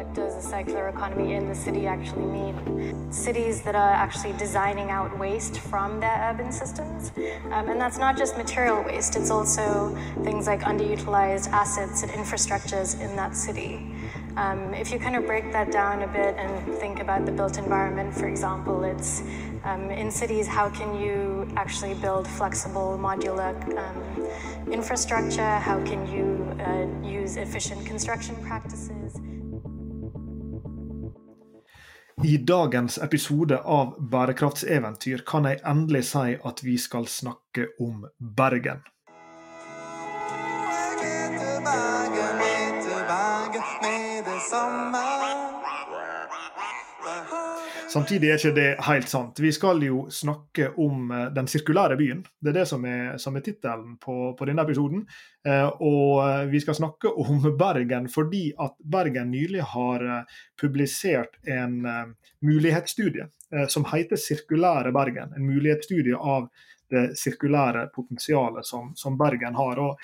what does a circular economy in the city actually mean? Cities that are actually designing out waste from their urban systems. Um, and that's not just material waste, it's also things like underutilized assets and infrastructures in that city. Um, if you kind of break that down a bit and think about the built environment, for example, it's um, in cities, how can you actually build flexible, modular um, infrastructure? How can you uh, use efficient construction practices? I dagens episode av Bærekraftseventyr kan jeg endelig si at vi skal snakke om Bergen. Samtidig er ikke det helt sant. Vi skal jo snakke om eh, den sirkulære byen. Det er det som er, som er tittelen på, på, denne episoden. Eh, og eh, vi skal snakke om Bergen fordi at Bergen nylig har publisert en mulighetsstudie som heter 'Sirkulære Bergen'. En mulighetsstudie av det sirkulære potensialet som, som Bergen har. og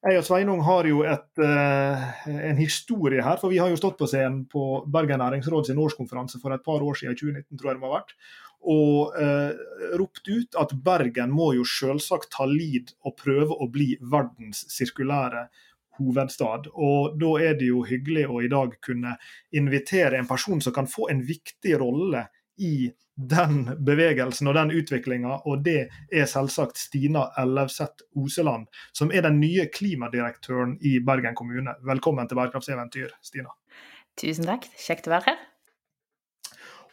jeg og Sveinung har jo et, uh, en historie her, for vi har jo stått på scenen på Bergen næringsråd sin årskonferanse for et par år siden, 2019 tror jeg det må ha vært, og uh, ropt ut at Bergen må jo selvsagt ta lid og prøve å bli verdens sirkulære hovedstad. Og da er det jo hyggelig å i dag kunne invitere en person som kan få en viktig rolle i den bevegelsen og den utviklinga, og det er selvsagt Stina Ellevseth Oseland, som er den nye klimadirektøren i Bergen kommune. Velkommen til Bærekraftseventyr, Stina. Tusen takk, kjekt å være her.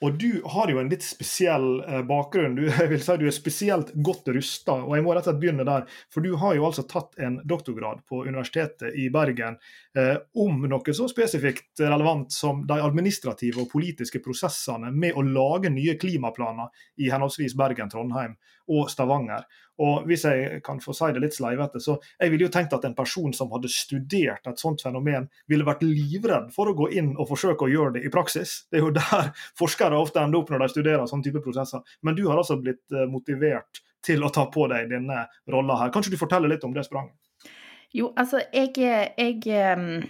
Og du har jo en litt spesiell eh, bakgrunn. Du, jeg vil si du er spesielt godt rusta. Og jeg må rett og slett begynne der. For du har jo altså tatt en doktorgrad på Universitetet i Bergen eh, om noe så spesifikt relevant som de administrative og politiske prosessene med å lage nye klimaplaner i henholdsvis Bergen, Trondheim og Stavanger. Og hvis jeg kan få si det litt sleivete, så jeg ville jo tenkt at en person som hadde studert et sånt fenomen, ville vært livredd for å gå inn og forsøke å gjøre det i praksis. Det er jo der forskere ofte ender opp når de studerer sånne type prosesser. Men du har altså blitt eh, motivert til å ta på deg denne rolla her. Kanskje du forteller litt om det spranget? Jo, altså jeg, jeg um,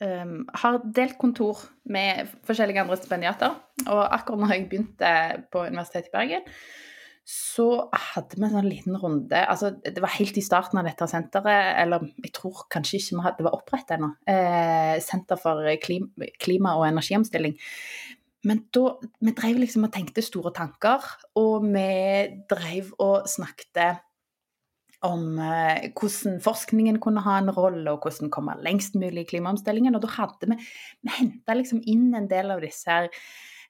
um, har delt kontor med forskjellige andre stipendiater. Og akkurat når jeg begynte på Universitetet i Bergen, så hadde vi en sånn liten runde altså Det var helt i starten av dette senteret, eller jeg tror kanskje ikke vi hadde, det var opprettet ennå. Eh, Senter for klima, klima og energiomstilling. Men da, vi drev liksom og tenkte store tanker, og vi drev og snakket om eh, hvordan forskningen kunne ha en rolle, og hvordan komme lengst mulig i klimaomstillingen. Og da hadde vi Vi henta liksom inn en del av disse her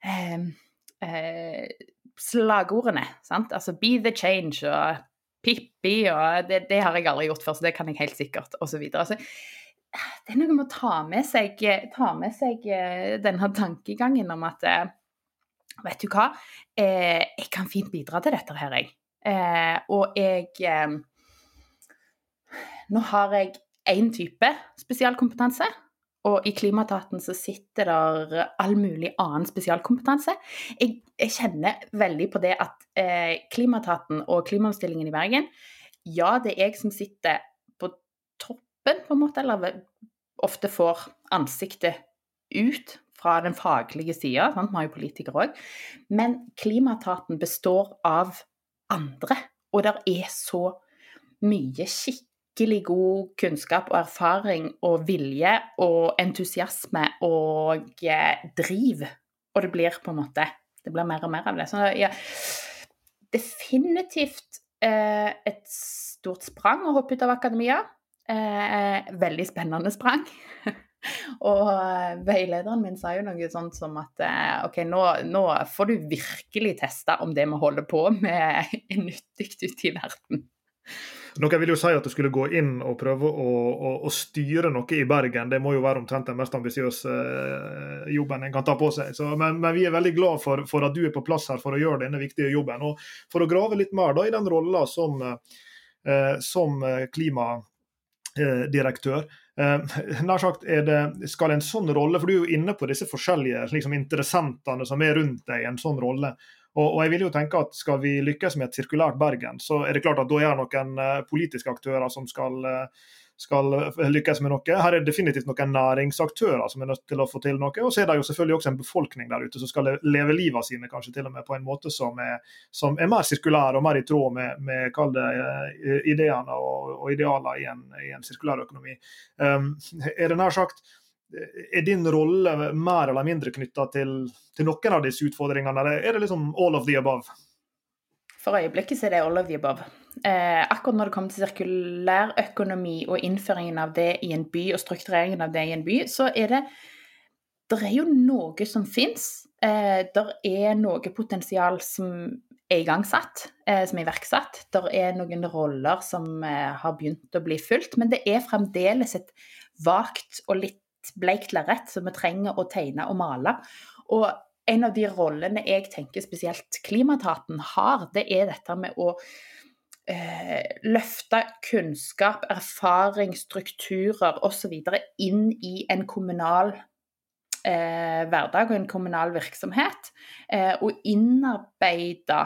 eh, eh, slagordene. sant? Altså 'be the change' og 'Pippi' og det, det, har jeg aldri gjort før, så det kan jeg helt sikkert, osv. Altså, det er noe med å ta med seg, ta med seg eh, denne tankegangen om at eh, Vet du hva, eh, jeg kan fint bidra til dette her, jeg. Og jeg Nå har jeg én type spesialkompetanse. Og i Klimaetaten så sitter der all mulig annen spesialkompetanse. Jeg, jeg kjenner veldig på det at eh, Klimaetaten og klimaomstillingen i Bergen Ja, det er jeg som sitter på toppen, på en måte, eller ofte får ansiktet ut fra den faglige sida. Vi har jo politikere òg. Men Klimaetaten består av andre, og det er så mye skikk skikkelig god kunnskap og erfaring og vilje og entusiasme og eh, driv. Og det blir på en måte Det blir mer og mer av det. Så ja, definitivt eh, et stort sprang å hoppe ut av akademia. Eh, veldig spennende sprang. og eh, veilederen min sa jo noe sånt som at eh, OK, nå, nå får du virkelig testa om det vi holder på med, er nyttig ute i verden. Noen vil jo si at du skulle gå inn og prøve å, å, å styre noe i Bergen. Det må jo være omtrent den mest ambisiøse uh, jobben en kan ta på seg. Så, men, men, vi er veldig glad for, for, at du er på plass her for å gjøre denne viktige jobben. Og for å grave litt mer da, i den rolla som, uh, som klimadirektør. Uh, nær sagt det, Skal en sånn rolle, for du er jo inne på disse forskjellige liksom, interessentene som er rundt deg en sånn rolle. Og, og, jeg vil jo tenke at Skal vi lykkes med et sirkulært Bergen, så er det klart at da er det noen uh, politiske aktører som skal, uh, skal lykkes med noe. Her er det definitivt noen næringsaktører som er nødt til å få til noe. Og så er det jo selvfølgelig også en befolkning der ute som skal leve livet sine kanskje til og med på en måte som er, som er mer sirkulær og mer i tråd med, med det, ideene og, og idealer i en, i en sirkulær økonomi. Um, er det nær sagt er din rolle mer eller mindre knytta til, til, noen av disse utfordringene, eller er det liksom all of the above? For øyeblikket er det all of the above. Eh, akkurat når det kommer til sirkulærøkonomi og innføringen av det i en by, og struktureringen av det i en by, så er det Det er jo noe som fins. Eh, det er noe potensial som er igangsatt, eh, som er iverksatt. Det er noen roller som eh, har begynt å bli fulgt, men det er fremdeles et vagt og litt bleikt lerret som vi trenger å tegne og male. Og en av de rollene jeg tenker spesielt Klimataten har, det er dette med å eh, løfte kunnskap, erfaring, strukturer osv. inn i en kommunal eh, hverdag og en kommunal virksomhet. Eh, og innarbeide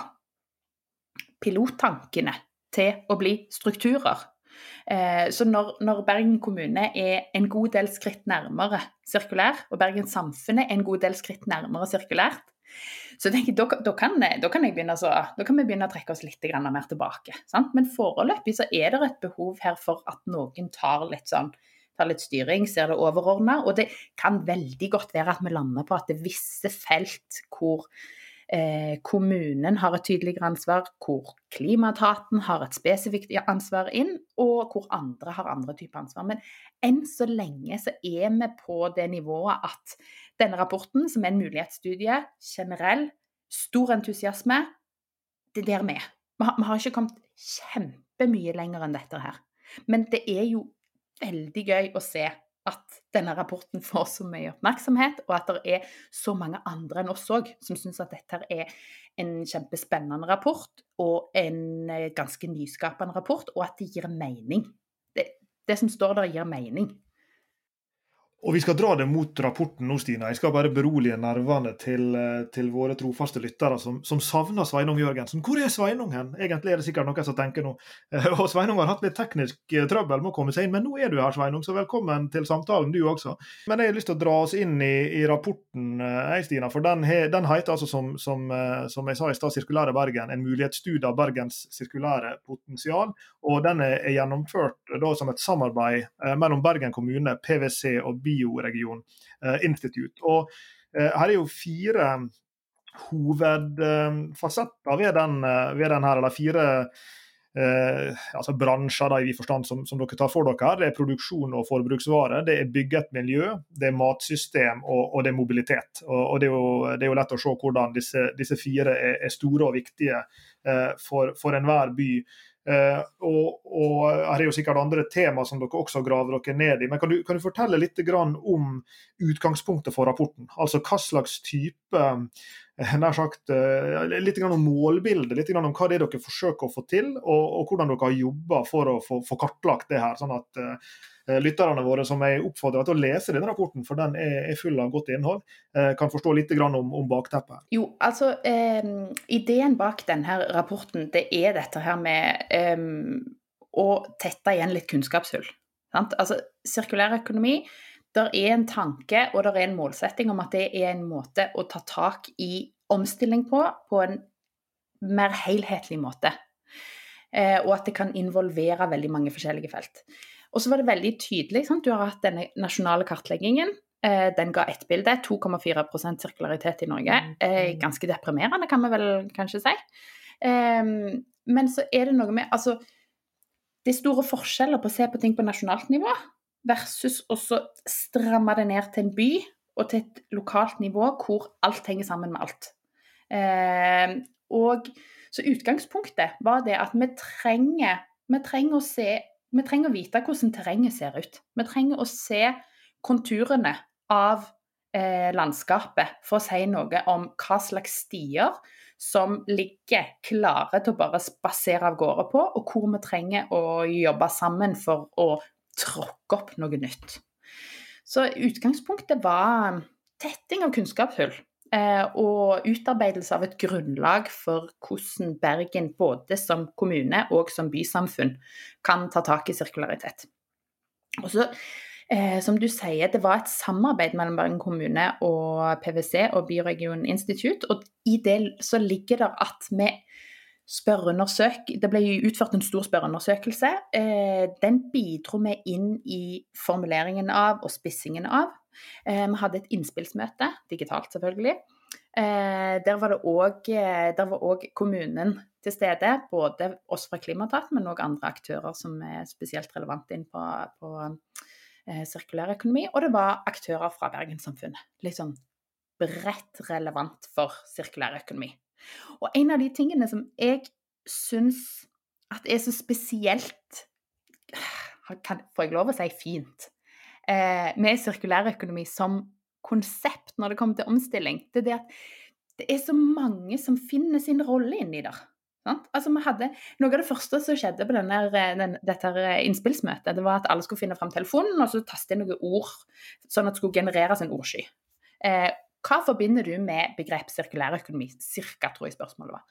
pilottankene til å bli strukturer. Eh, så når, når, Bergen kommune er en god del skritt nærmere sirkulær, og Bergen samfunn er en god del skritt nærmere sirkulært, så tenker jeg, da, da, kan, da, kan så, da, kan vi begynne å trekke oss litt mer tilbake. Sant? Men foreløpig så er det et behov her for at noen tar litt, sånn, tar litt styring, ser det overordna. Og det kan veldig godt være at vi lander på at det er visse felt hvor eh, kommunen har et tydeligere ansvar, hvor Klimaetaten har et spesifikt ansvar inn, og hvor andre har andre typer ansvar. Men enn så lenge så er vi på det nivået at denne rapporten, som er en mulighetsstudie, generell, stor entusiasme, det er der vi er. Vi har, ikke kommet kjempemye lenger enn dette her. Men det er jo veldig gøy å se at denne rapporten får så mye oppmerksomhet, og at det er så mange andre enn oss òg som syns at dette er en kjempespennende rapport og en eh, ganske nyskapende rapport, og at det gir mening. Det, det som står der, gir mening. Og Vi skal dra det mot rapporten nå, Stina. Jeg skal bare berolige nervene til, eh, til våre trofaste lyttere som, som, savner Sveinung Jørgensen. Hvor er Sveinung hen? Egentlig er det sikkert noen som tenker nå. Eh, og Sveinung har hatt litt teknisk eh, trøbbel med å komme seg inn, men nå er du her, Sveinung, så velkommen til samtalen du også. Men jeg har lyst til å dra oss inn i, i rapporten, jeg, Stina, for den, he, den heter altså, som, som, som, jeg sa i stad, 'Sirkulære Bergen'. En mulighetsstudie av Bergens sirkulære potensial. Og den er, er gjennomført da, som et samarbeid mellom Bergen kommune, PwC og BI Bioregion eh, Institute. Og eh, her er jo fire hovedfasetter ved den, eh, ved den her, eller fire Eh, altså bransjer da, i forstand som, som, dere tar for dere. her, Det er produksjon og forbruksvare, det er bygget miljø, det er matsystem og, og det er mobilitet. Og, og det, er jo, det, er jo, lett å se hvordan disse, disse fire er, er, store og viktige eh, for, for enhver by. Uh, og, og, her er jo sikkert andre tema som dere også graver dere ned i. Men kan du, kan du fortelle litt om utgangspunktet for rapporten? Altså hva slags type nær sagt, uh, Litt om målbildet, litt om hva det er dere forsøker å få til, og, og hvordan dere har jobba for å få, kartlagt det her. sånn at Eh, lytterne våre som jeg oppfordrer til å lese denne rapporten, for den er full av godt innhold, eh, kan forstå litt om, om bakteppet. Jo, altså um, Ideen bak denne rapporten det er dette her med um, å tette igjen litt kunnskapshull. Sant? Altså, Sirkulær økonomi der er en tanke og der er en målsetting om at det er en måte å ta tak i omstilling på, på en mer helhetlig måte. Eh, og at det kan involvere veldig mange forskjellige felt. Og så var det veldig tydelig. Sant? Du har hatt denne nasjonale kartleggingen. Eh, den ga ett bilde. 2,4% sirkularitet i Norge. Eh, mm. ganske deprimerende, kan vi vel kanskje si. Ehm, men så er det noe med Altså, det er store forskjeller på å se på ting på nasjonalt nivå versus å stramme det ned til en by og til et lokalt nivå hvor alt henger sammen med alt. Eh, og så utgangspunktet var det at vi trenger, vi trenger å se vi trenger å vite hvordan terrenget ser ut. Vi trenger å se konturene av eh, landskapet for å si noe om hva slags stier som ligger klare til å bare spasere av gårde på, og hvor vi trenger å jobbe sammen for å tråkke opp noe nytt. Så utgangspunktet var tetting av kunnskapshull. Eh, og utarbeidelse av et grunnlag for hvordan Bergen både som kommune og som bysamfunn kan ta tak i sirkularitet. Og så, eh, som du sier, Det var et samarbeid mellom Bergen kommune og PwC og Bioregion Institute. Og i det så ligger det at vi spørreundersøk Det ble utført en stor spørreundersøkelse. Eh, den bidro vi inn i formuleringen av og spissingen av. Eh, vi hadde et innspillsmøte, digitalt selvfølgelig. Eh, der var det òg kommunen til stede. Både oss fra Klimatat, men òg andre aktører som er spesielt relevante inn på, på sirkulær økonomi. Og det var aktører fra Bergenssamfunnet. Litt sånn bredt relevant for sirkulær økonomi. Og en av de tingene som jeg syns at er så spesielt kan, Får jeg lov å si fint? Eh, med sirkulærøkonomi som konsept når det kommer til omstilling, det er det at det er så mange som finner sin rolle inni der. Altså, hadde, noe av det første som skjedde på denne, den, dette innspillsmøtet, det var at alle skulle finne fram telefonen og så taste inn noen ord, sånn at det skulle genereres en ordsky. Eh, hva forbinder du med begrepet sirkulærøkonomi? Cirka, tror jeg spørsmålet var.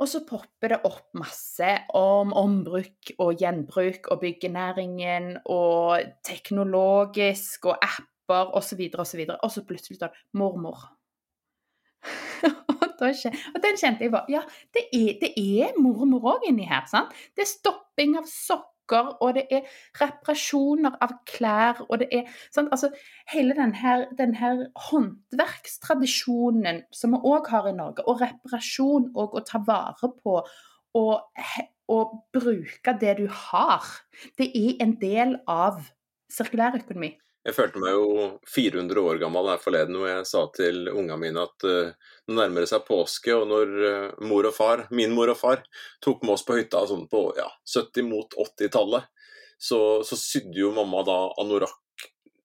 Og så popper det opp masse om ombruk og gjenbruk og byggenæringen og teknologisk og apper osv. osv. Og så plutselig står det 'mormor'. og den kjente jeg var Ja, det er, det er mormor òg inni her. sant? Det er stopping av sokker, og det er reparasjoner av klær, og det er sant? Altså, Hele denne, denne håndverkstradisjonen som vi òg har i Norge, og reparasjon og å ta vare på og, og bruke det du har, det er en del av sirkulærøkonomi. Jeg følte meg jo 400 år gammel her forleden hvor jeg sa til unga mine at uh, nå nærmer det seg påske, og når uh, mor og far, min mor og far tok med oss på hytta sånn på ja, 70 mot 80-tallet, så, så, sydde jo mamma da anorakk.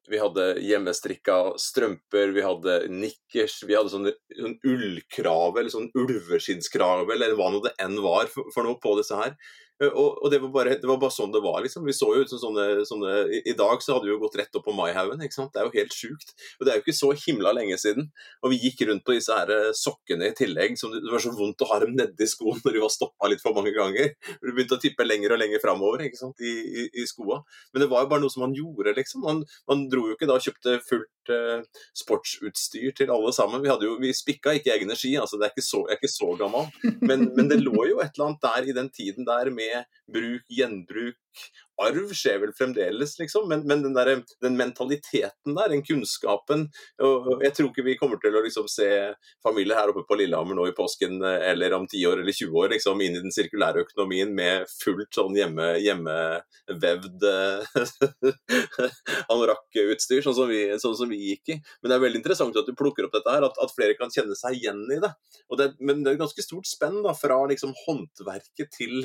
Vi hadde hjemmestrikka strømper, vi hadde nikkers, vi hadde sånn, sånn ullkrave eller sånn ulveskinnskrave eller hva nå det enn var for, for noe på disse her. Eh, og, og det, var bare, det, var bare, sånn det var, liksom. Vi så jo ut som sånne, sånne i, dag så hadde vi jo gått rett opp på Maihaugen. Det er jo helt sjukt. Og det er jo ikke så himla lenge siden. Og vi gikk rundt på disse her eh, sokkene i tillegg, som det, var så vondt å ha dem nedi skoen når de var stoppa litt for mange ganger. Du begynte å tippe lenger og lenger framover i, i, i, skoa. Men det var jo bare noe som man gjorde, liksom. Man, man dro jo ikke da og kjøpte fullt uh, sportsutstyr til alle sammen. Vi, hadde vi spikka ikke egne ski, altså det er ikke så, jeg er ikke så gammel. Men, men det lå jo et eller annet der i den tiden der med med bruk, gjenbruk. Arv skjer vel fremdeles, liksom, men, men den, der, den, mentaliteten der, den kunnskapen og Jeg tror ikke vi kommer til å liksom, se familier her oppe på Lillehammer nå i påsken eller om 10 år eller 20 år liksom, inn i den sirkulære økonomien med fullt sånn hjemme, hjemmevevd anorakkutstyr, sånn, som vi, sånn som vi gikk i. Men det er veldig interessant at du plukker opp dette her, at, at flere kan kjenne seg igjen i det. det men det er et ganske stort spenn da, fra liksom, håndverket til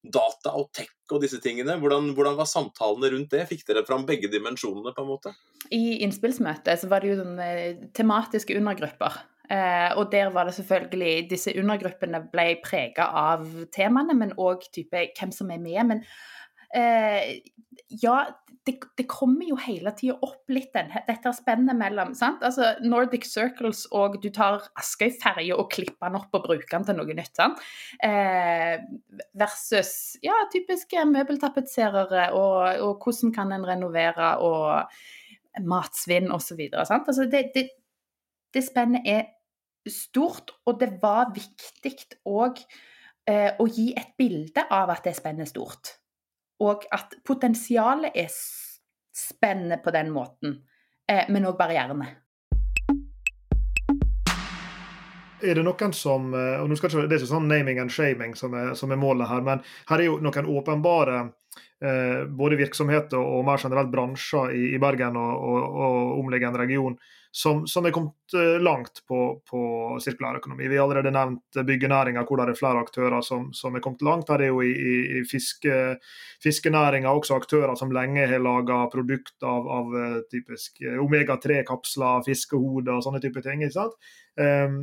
data og tech og disse tingene. Hvordan, hvordan, var samtalene rundt det? Fikk dere fram begge dimensjonene? på en måte? I innspillsmøtet så var det jo sånne eh, tematiske undergrupper. Eh, og der var det selvfølgelig Disse undergruppene ble prega av temaene, men òg type hvem som er med. Men eh, ja, det, det, kommer jo hele tida opp litt den, dette spennet mellom sant? Altså Nordic Circles og du tar Askøy-ferja og klipper den opp og bruker den til noe nytt. sant? Eh, versus ja, typiske møbeltapetserere og, og hvordan kan en renovere og matsvinn osv. Altså det, det, det spennet er stort, og det var viktig òg eh, å gi et bilde av at det spennet er stort og at potensialet er spennende på den måten, eh, men òg barrierene. Er det noen som eh, og nå skal ikke, Det er ikke sånn naming and shaming som er, som er målet her, men her er jo noen åpenbare eh, både virksomheter og mer generelt bransjer i, i Bergen og, og, og omliggende region som, som er kommet eh, langt på, på sirkulærøkonomi. Vi har allerede nevnt byggenæringa, hvor det er flere aktører som, som er kommet langt. Her er jo i, i, i fiske, fiskenæringa også aktører som lenge har laga produkt av, av eh, typisk eh, omega-3-kapsler, fiskehoder og sånne type ting. ikke sant? Ehm,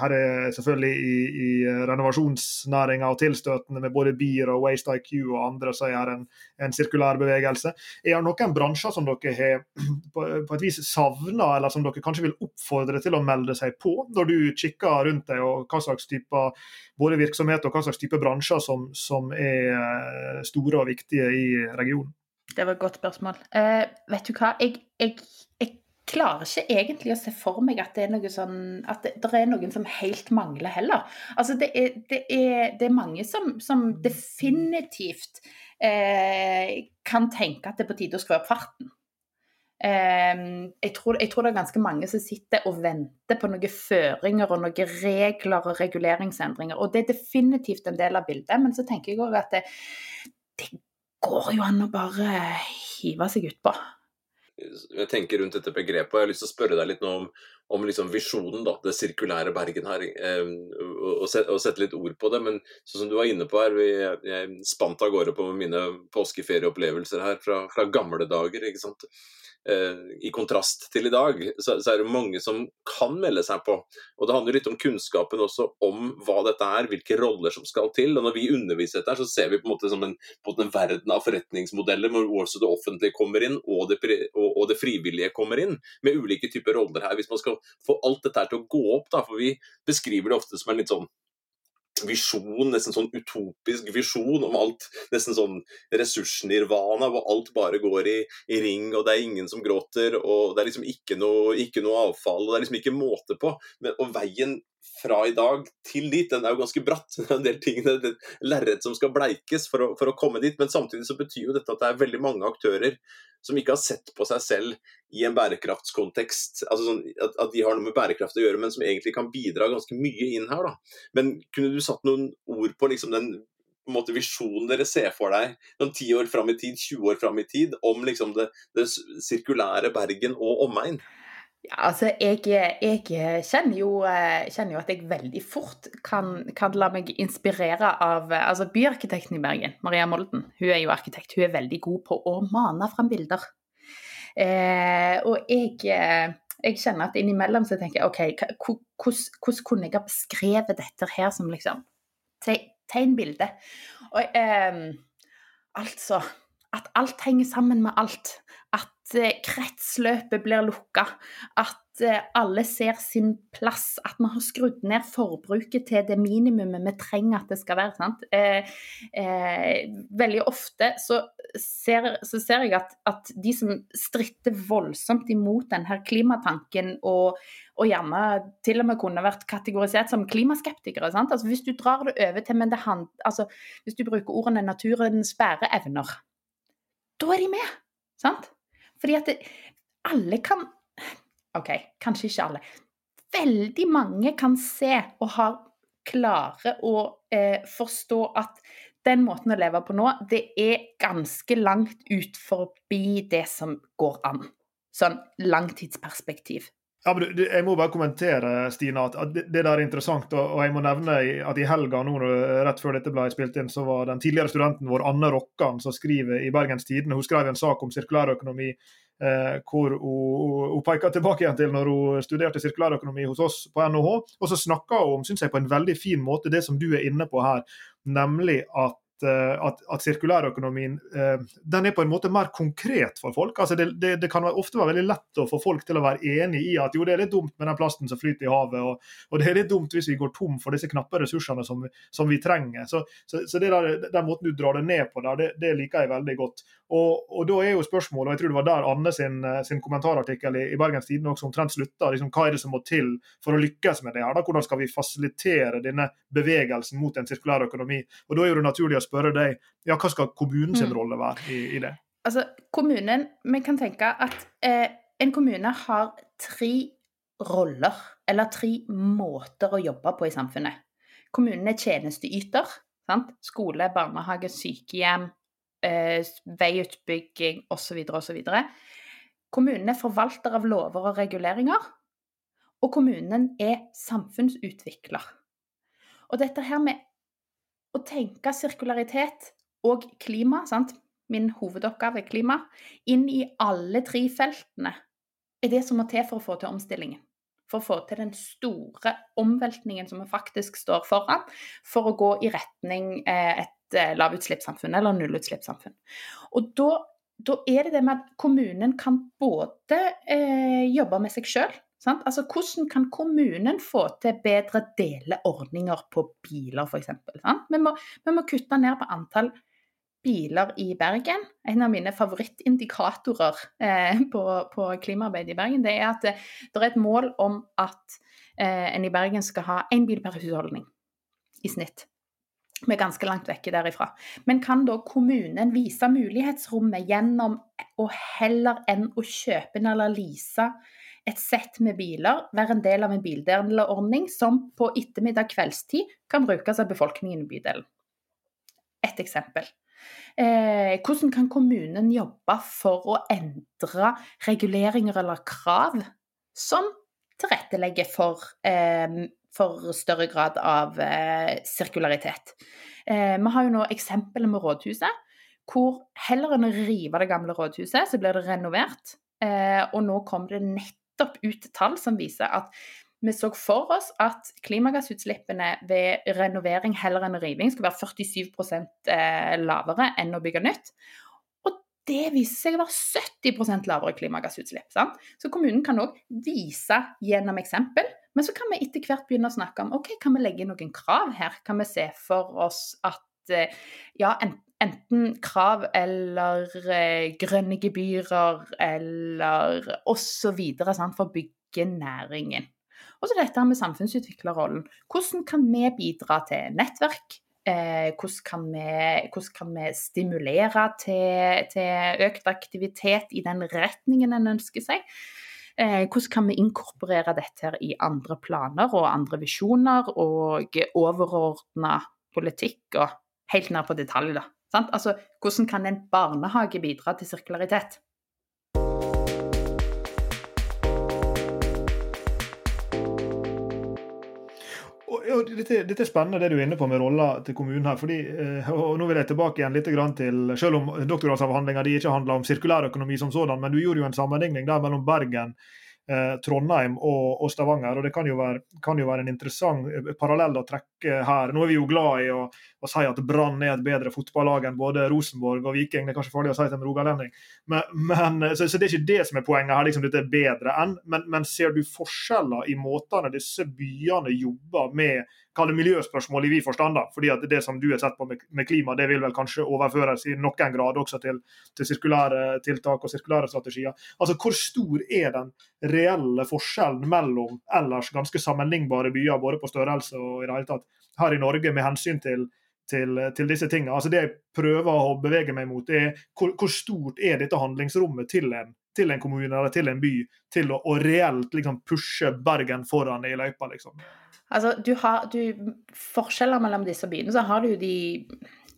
her er selvfølgelig i, i renovasjonsnæringa og tilstøtende med både BIR og Waste IQ og andre som er en, en sirkulær bevegelse. Er det noen bransjer som dere har på, på et vis savna, eller som dere kanskje vil oppfordre til å melde seg på, når du kikker rundt deg, og hva slags type både virksomhet og hva slags type bransjer som, som er eh, store og viktige i regionen? Det var et godt spørsmål. Uh, vet du hva, jeg, jeg, jeg, klarer ikke egentlig å se for meg at det er noe sånn At det, det er noen som helt mangler heller. Altså, det er, det er, det er mange som, som definitivt uh, kan tenke at det er på tide å skru opp farten. Eh, jeg, tror, jeg, tror, det er ganske mange som sitter og venter på noen føringer og noen regler og reguleringsendringer. Og det er definitivt en del av bildet, men så tenker jeg òg at det, det går jo an å bare hive seg utpå. Jeg tenker rundt dette begrepet, og jeg har lyst til å spørre deg litt nå om, om liksom visjonen, da, det sirkulære Bergen her, eh, og, sette litt ord på det. Men sånn som du var inne på her, jeg, jeg spant av gårde på mine påskeferieopplevelser her fra, fra gamle dager. ikke sant? Eh, I kontrast til i dag, så, så, er det mange som kan melde seg på. Og Det handler litt om kunnskapen også om hva dette er, hvilke roller som skal til. og Når vi underviser dette, så ser vi på en måte som en, på en verden av forretningsmodeller hvor også det offentlige kommer inn og det, og, og det, frivillige kommer inn, med ulike typer roller her. Hvis man skal få alt dette til å gå opp, da, for vi beskriver det ofte som en litt sånn visjon, nesten sånn utopisk visjon om alt. Nesten sånn ressursnirvana, hvor alt bare går i, i, ring, og det er ingen som gråter, og det er liksom ikke noe, ikke noe avfall, og det er liksom ikke måte på. Men, og veien fra i dag til dit, den er jo ganske bratt. En del ting, det lerret som skal bleikes for å, for å, komme dit. Men samtidig så betyr jo dette at det er veldig mange aktører som ikke har sett på seg selv i en bærekraftskontekst. altså sånn, at, at, de har noe med bærekraft å gjøre, men som egentlig kan bidra ganske mye inn her. da. Men kunne du satt noen ord på liksom den måte visjonen dere ser for deg noen 10 år fram i tid, 20 år fram i tid, om liksom det, det sirkulære Bergen og omegn? Ja, altså, jeg, jeg kjenner, jo, kjenner, jo, at jeg veldig fort kan, kan, la meg inspirere av altså byarkitekten i Bergen, Maria Molden. Hun er jo arkitekt. Hun er veldig god på å mane fram bilder. Eh, og jeg, jeg, kjenner at innimellom så tenker jeg OK, hvordan kunne jeg ha beskrevet dette her som liksom Tegn bilde. Og eh, altså At alt henger sammen med alt. Eh, kretsløpet blir lukka. At eh, alle ser sin plass. At vi har skrudd ned forbruket til det minimumet vi trenger at det skal være. Eh, eh, veldig ofte så ser, så ser jeg at, at, de som stritter voldsomt imot denne klimatanken, og, og, gjerne til og med kunne vært kategorisert som klimaskeptikere altså Hvis du drar det over til men det hand, altså, Hvis du bruker ordene 'naturens bæreevner', da er de med. Sant? Fordi at det, alle kan OK, kanskje ikke alle. Veldig mange kan se og har klare å eh, forstå at den måten å leve på nå, det er ganske langt ut forbi det som går an. Sånn langtidsperspektiv. Ja, men Jeg må bare kommentere Stina, at det, der er interessant. Og, jeg må nevne at i helga nå, rett før dette ble spilt inn, så var den tidligere studenten vår Anne Rokkan som skriver i Bergens Tidende. Hun skrev en sak om sirkulærøkonomi eh, hvor hun, hun peker tilbake igjen til når hun studerte sirkulærøkonomi hos oss på NHH. Og så snakker hun om, synes jeg, på en veldig fin måte det som du er inne på her, nemlig at at, at sirkulærøkonomien eh, den er på en måte mer konkret for folk. Altså det, det, det, kan ofte være veldig lett å få folk til å være enig i at jo, det er litt dumt med den plasten som flyter i havet, og, og det er litt dumt hvis vi går tom for disse knappe ressursene som, som vi trenger. Så, så, så der, den måten du drar det ned på der, det, det liker jeg veldig godt. Og, og, da er jo spørsmålet, og jeg tror det var der Anne sin, sin kommentarartikkel i, i Bergens Tidende også omtrent slutta, liksom, hva er det som må til for å lykkes med det her? da? Hvordan skal vi fasilitere denne bevegelsen mot en sirkulær økonomi? Og Da er det naturlig å spørre deg ja, hva skal kommunens mm. rolle være i, i, det? Altså, kommunen, Vi kan tenke at eh, en kommune har tre roller, eller tre måter å jobbe på i samfunnet. Kommunen er tjenesteyter. Sant? Skole, barnehage, sykehjem, eh, veiutbygging osv. osv. Kommunen er forvalter av lover og reguleringer. Og kommunen er samfunnsutvikler. Og dette her med å tenke sirkularitet og klima, sant? min hovedoppgave er klima, inn i alle tre feltene, er det som må til for å få til omstillingen. For å få til den store omveltningen som vi faktisk står foran, for å gå i retning eh, et eh, lavutslippssamfunn eller nullutslippssamfunn. Og da, da, er det det med at kommunen kan både eh, jobbe med seg sjøl, Sant? Altså, hvordan kan kommunen få til bedre deleordninger på biler, f.eks.? Vi, vi må kutte ned på antall biler i Bergen. En av mine favorittindikatorer eh, på, på klimaarbeidet i Bergen, det er at det, det er et mål om at eh, en i Bergen skal ha én bil per husholdning i snitt. Vi er ganske langt vekke derifra. Men kan da kommunen vise mulighetsrommet gjennom å heller enn å kjøpe eller lease et sett med biler, være en del av en bildeleordning som på ettermiddag kveldstid kan brukes av befolkningen i bydelen? Et eksempel. Eh, hvordan kan kommunen jobbe for å endre reguleringer eller krav som tilrettelegger for, eh, for større grad av eh, sirkularitet? Eh, vi har jo nå eksempelet med rådhuset, hvor heller enn å rive det gamle rådhuset, så blir det renovert. Eh, og nå kom det nettopp ut tall som viser at vi så for oss at klimagassutslippene ved renovering heller enn riving skulle være 47 eh, lavere enn å bygge nytt. Og det viser seg å være 70 lavere klimagassutslipp. Sant? Så kommunen kan òg vise gjennom eksempel. Men så kan vi etter hvert begynne å snakke om ok, kan vi legge noen krav her? Kan vi se for oss at eh, ja, enten krav eller eh, grønne gebyrer eller osv. for å bygge næringen. Og så dette med samfunnsutviklerrollen. Hvordan kan vi bidra til nettverk? Eh, hvordan, kan vi, hvordan, kan vi, stimulere til, til, økt aktivitet i den retningen en ønsker seg? Eh, hvordan kan vi inkorporere dette her i andre planer og andre visjoner og overordna politikk og helt ned på detalj? da. Altså, hvordan kan en barnehage bidra til sirkularitet? dette, dette, er spennende det du er inne på med rolla til kommunen her. fordi, eh, og Nå vil jeg tilbake igjen litt til Selv om doktorgradsavhandlinga ikke handler om sirkulærøkonomi som sådan, men du gjorde jo en sammenligning der mellom Bergen Eh, Trondheim og, Stavanger. og Det kan jo, være, kan jo, være, en interessant eh, parallell å trekke her. Nå er vi jo glad i å, å si at Brann er et bedre fotballag enn både Rosenborg og Viking. Det er kanskje farlig å si til en rogalending. Men, så, så, det er ikke det som er poenget her. liksom Dette er bedre enn. Men, men ser du forskjeller i måtene disse byene jobber med kall miljøspørsmål i vid forstand. fordi at Det som du har sett på med, med, klima, det vil vel kanskje overføres i noen grad også til, til sirkulære tiltak og sirkulære strategier. Altså, Hvor stor er den reelle forskjellen mellom ellers ganske sammenlignbare byer, både på størrelse og i det hele tatt, her i Norge med hensyn til til, til, disse tingene. Altså Det jeg prøver å bevege meg mot, er hvor, hvor stort er dette handlingsrommet til en, til en, kommune eller til en by til å, å reelt liksom, pushe Bergen foran i løypa? Liksom. Altså, du har du, Forskjeller mellom disse byene, så har du de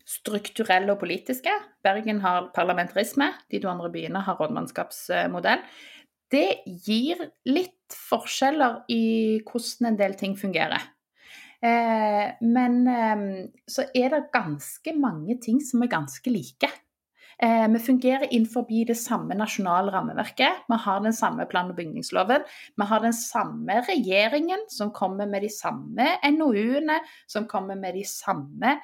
strukturelle og politiske. Bergen har parlamentarisme, de to andre byene har rådmannskapsmodell. Det gir litt forskjeller i hvordan en del ting fungerer. Eh, men eh, så er det ganske mange ting som er ganske like. Eh, vi fungerer innenfor det samme nasjonale rammeverket. Vi har den samme plan- og bygningsloven. Vi har den samme regjeringen som kommer med de samme NOU-ene, som kommer med de samme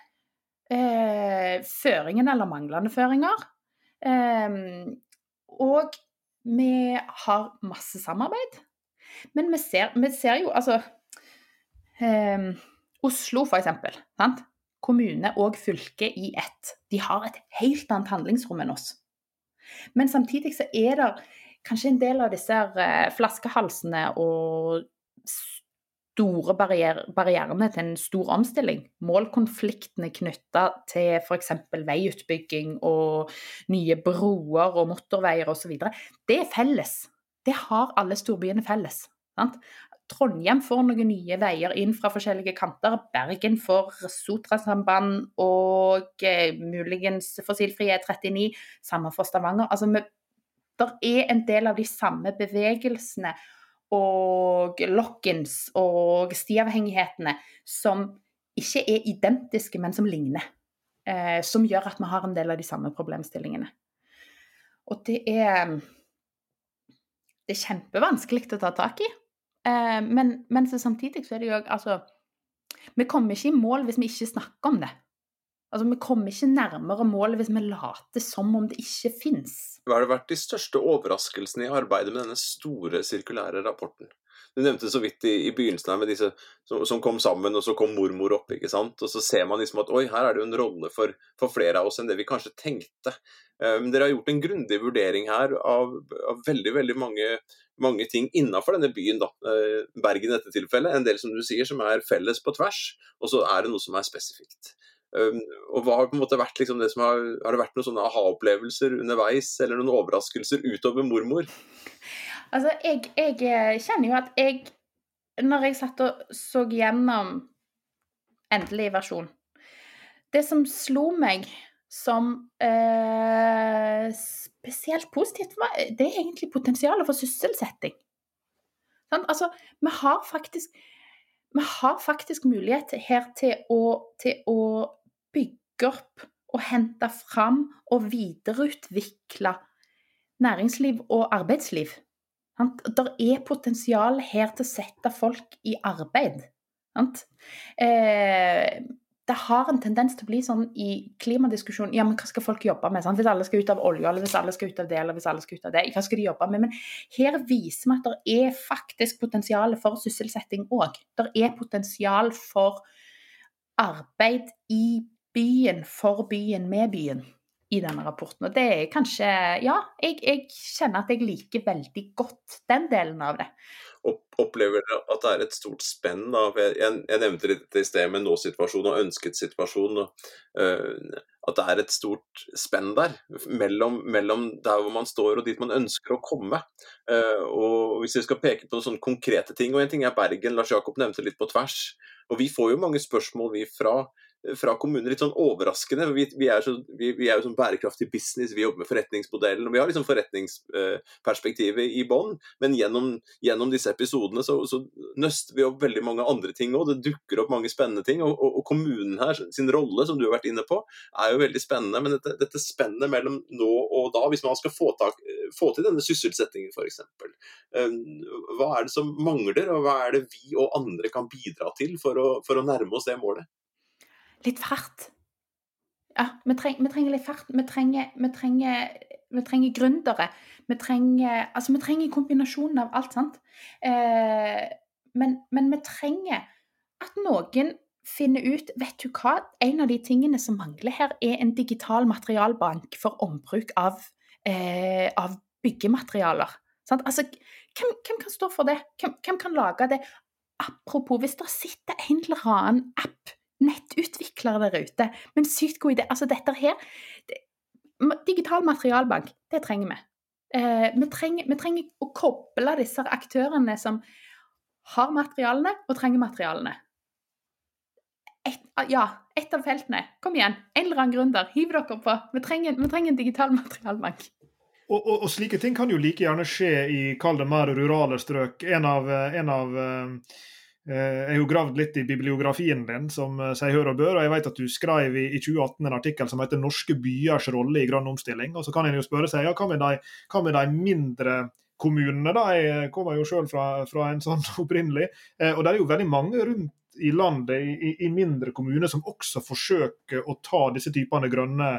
eh, føringene eller manglende føringer. Eh, og vi har masse samarbeid. Men vi ser, vi ser jo altså eh, Oslo, for eksempel. Kommune og fylke i ett. De har et helt annet handlingsrom enn oss. Men samtidig så er det kanskje en del av disse eh, flaskehalsene og store barrier barrierene til en stor omstilling. Målkonfliktene knytta til f.eks. veiutbygging og nye broer og motorveier osv. Det er felles. Det har alle storbyene felles. Sant? Trondheim får noen nye veier inn fra forskjellige kanter. Bergen får Sotrasamband og eh, muligens fossilfrie 39. Samme for Stavanger. Altså, det er en del av de samme bevegelsene og lock-ins og stiavhengighetene som ikke er identiske, men som ligner. Eh, som gjør at vi har en del av de samme problemstillingene. Og det er Det er kjempevanskelig å ta tak i. Eh, men, men samtidig så er det jo altså Vi kommer ikke i mål hvis vi ikke snakker om det. Altså, Vi kommer ikke nærmere målet hvis vi later som om det ikke fins. Hva har vært de største overraskelsene i arbeidet med denne store sirkulære rapporten? Du nevnte så vidt i, i begynnelsen her med disse som, som, kom sammen, og så kom mormor opp. ikke sant? Og så ser man liksom at oi, her er det jo en rolle for, for flere av oss enn det vi kanskje tenkte. Um, dere har gjort en grundig vurdering her av, av veldig veldig mange, mange ting innafor denne byen. da, uh, Bergen i dette tilfellet. En del som du sier som er felles på tvers, og så er det noe som er spesifikt. Um, og hva har på en måte vært liksom det som har, har det vært noen sånne aha-opplevelser underveis, eller noen overraskelser utover mormor? Altså, jeg, jeg, eh, kjenner jo at jeg Når jeg satt og så gjennom endelig versjon Det som slo meg som eh, spesielt positivt, var, det er egentlig potensialet for sysselsetting. Sånn? Altså, vi har faktisk vi har faktisk mulighet her til å, til å bygge opp og hente fram og videreutvikle næringsliv og arbeidsliv. Det er potensial her til å sette folk i arbeid. Eh, det har en tendens til å bli sånn i klimadiskusjonen Ja, men hva skal folk jobbe med? Sant? Hvis alle skal ut av olje, eller hvis alle skal ut av det, eller hvis alle skal ut av det, hva skal de jobbe med? Men her viser vi at det er faktisk potensial for sysselsetting òg. Det er potensial for arbeid i byen for byen med byen i denne rapporten. Og det er kanskje Ja, jeg, jeg kjenner at jeg liker veldig godt den delen av det. Opplever dere at det er et stort spenn? Da? Jeg, jeg nevnte det i sted med nå-situasjon og ønsket situasjon. Og, uh, at det er et stort spenn der mellom, mellom, der hvor man står og dit man ønsker å komme. Uh, og Hvis vi skal peke på sånne konkrete ting, og en ting er Bergen, Lars Jakob nevnte litt på tvers. Og Vi får jo mange spørsmål vi fra fra kommuner litt sånn overraskende. Vi, vi, er, så, vi, vi er, jo sånn bærekraftig business, vi jobber med forretningsmodellen. og Vi har liksom forretningsperspektivet i bånn, men gjennom, gjennom, disse episodene så, så, nøster vi opp veldig mange andre ting òg. Det dukker opp mange spennende ting. Og, og, og, kommunen her, sin rolle, som du har vært inne på, er jo veldig spennende. Men dette, dette spennet mellom nå og da, hvis man skal få, tak, få til denne sysselsettingen f.eks. Um, hva er det som mangler, og hva er det vi og andre kan bidra til for å, for å nærme oss det målet? Litt fart. Ja, vi, treng, vi trenger litt fart. Vi trenger, vi trenger, vi trenger gründere. Vi trenger, altså vi trenger kombinasjonen av alt, sant. Eh, men, men, vi trenger at noen finner ut Vet du hva, en av de tingene som mangler her, er en digital materialbank for ombruk av, eh, av byggematerialer. Sant? Altså, hvem, hvem, kan stå for det? Hvem, hvem kan lage det? Apropos, hvis det sitter en eller annen app nettutviklere der ute. Men sykt god idé. Altså, dette her det, Digital materialbank, det trenger vi. Eh, vi, trenger, vi, trenger, å koble disse aktørene som har materialene og trenger materialene. Et, ja, ett av feltene. Kom igjen, en eller annen gründer, hiv dere på. Vi trenger, vi trenger en digital materialbank. Og, og, og, slike ting kan jo like gjerne skje i kall det mer rurale strøk. En av, en av uh, Eh, jeg har jo gravd litt i bibliografien din, som eh, sier hør og bør. og Jeg vet at du skrev i, 2018 en artikkel som heter 'Norske byers rolle i grønn omstilling'. og Så kan en jo spørre seg ja, hva med de, hva med de mindre kommunene? da? Jeg kommer jo sjøl fra, fra, en sånn opprinnelig. Eh, og det er jo veldig mange rundt i landet, i, i, mindre kommuner, som også forsøker å ta disse typene grønne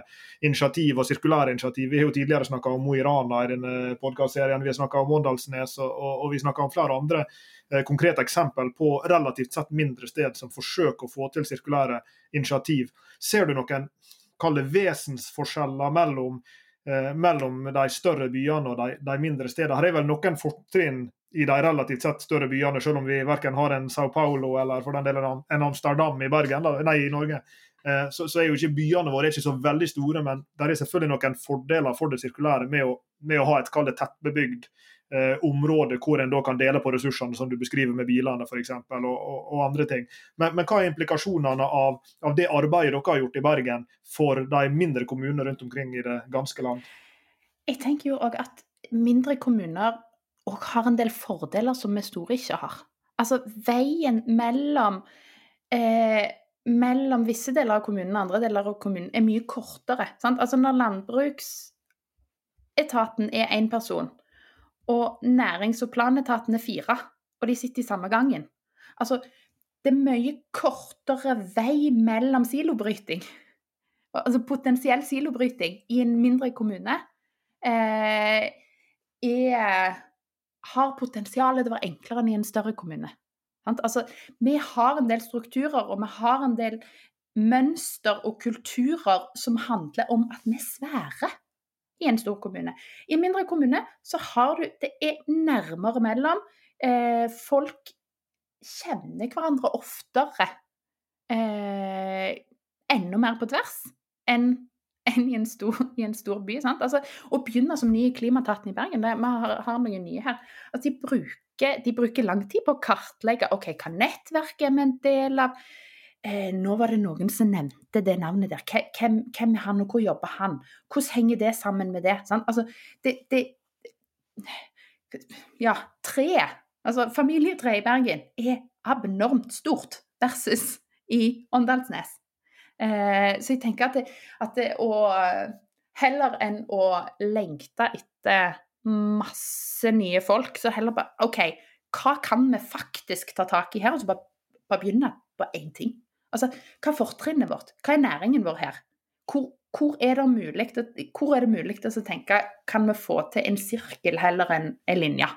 initiativ og sirkulære initiativ. Vi har jo tidligere snakka om Mo i Rana i denne podkastserien, vi har snakka om Åndalsnes og, og, vi snakka om flere andre eh, konkrete eksempel på relativt sett mindre sted som forsøker å få til sirkulære initiativ. Ser du noen kalle vesensforskjeller mellom Eh, mellom de større byene og de, de mindre stedene. Her er vel noen fortrinn i de relativt sett større byene, selv om vi verken har en Sao Paulo eller for den delen en Amsterdam i Bergen, nei, i Norge. Eh, så, så, er jo ikke byene våre ikke så veldig store, men det er selvfølgelig noen fordeler for det sirkulære med å, med å ha et kall det tettbebygd eh, område hvor en da kan dele på ressursene, som du beskriver med bilene f.eks. Og, og, og andre ting. Men, men, hva er implikasjonene av, av, det arbeidet dere har gjort i Bergen for de mindre kommunene rundt omkring i det ganske land? Jeg tenker jo òg at mindre kommuner og har en del fordeler som vi store ikke har. Altså veien mellom eh, mellom visse deler av kommunen og andre deler av kommunen er mye kortere. Sant? Altså Når landbruksetaten er én person, og nærings- og planetaten er fire, og de sitter i samme gangen Altså, det er mye kortere vei mellom silobryting, altså potensiell silobryting, i en mindre kommune, eh, er har potensialet til å være enklere enn i en større kommune. Altså, vi har en del strukturer og vi har en del mønster og kulturer som handler om at vi er svære i en stor kommune. I en mindre kommune så har du Det er nærmere mellom. Eh, folk kjenner hverandre oftere. Eh, enda mer på tvers enn enn i en stor, i en stor by. Altså, å begynne som ny i Klimataten i Bergen, det, vi har, har, noen nye her. Altså, de, bruker, de, bruker, lang tid på å kartlegge ok, hva nettverket er vi en del av. Eh, nå var det noen som nevnte det navnet der. Hvem, hvem er han, og hvor jobber han? Hvordan henger det sammen med det? Sant? Altså, det, det Ja, treet. Altså, familietreet i Bergen er abnormt stort versus i Åndalsnes. Eh, så jeg tenker at, det, at det å Heller enn å lengte etter masse nye folk, så heller bare OK, hva kan vi faktisk ta tak i her? Og så bare, bare begynne på én ting. Altså, hva er fortrinnet vårt? Hva er næringen vår her? Hvor, hvor er det mulig, mulig å tenke kan vi få til en sirkel heller enn en linje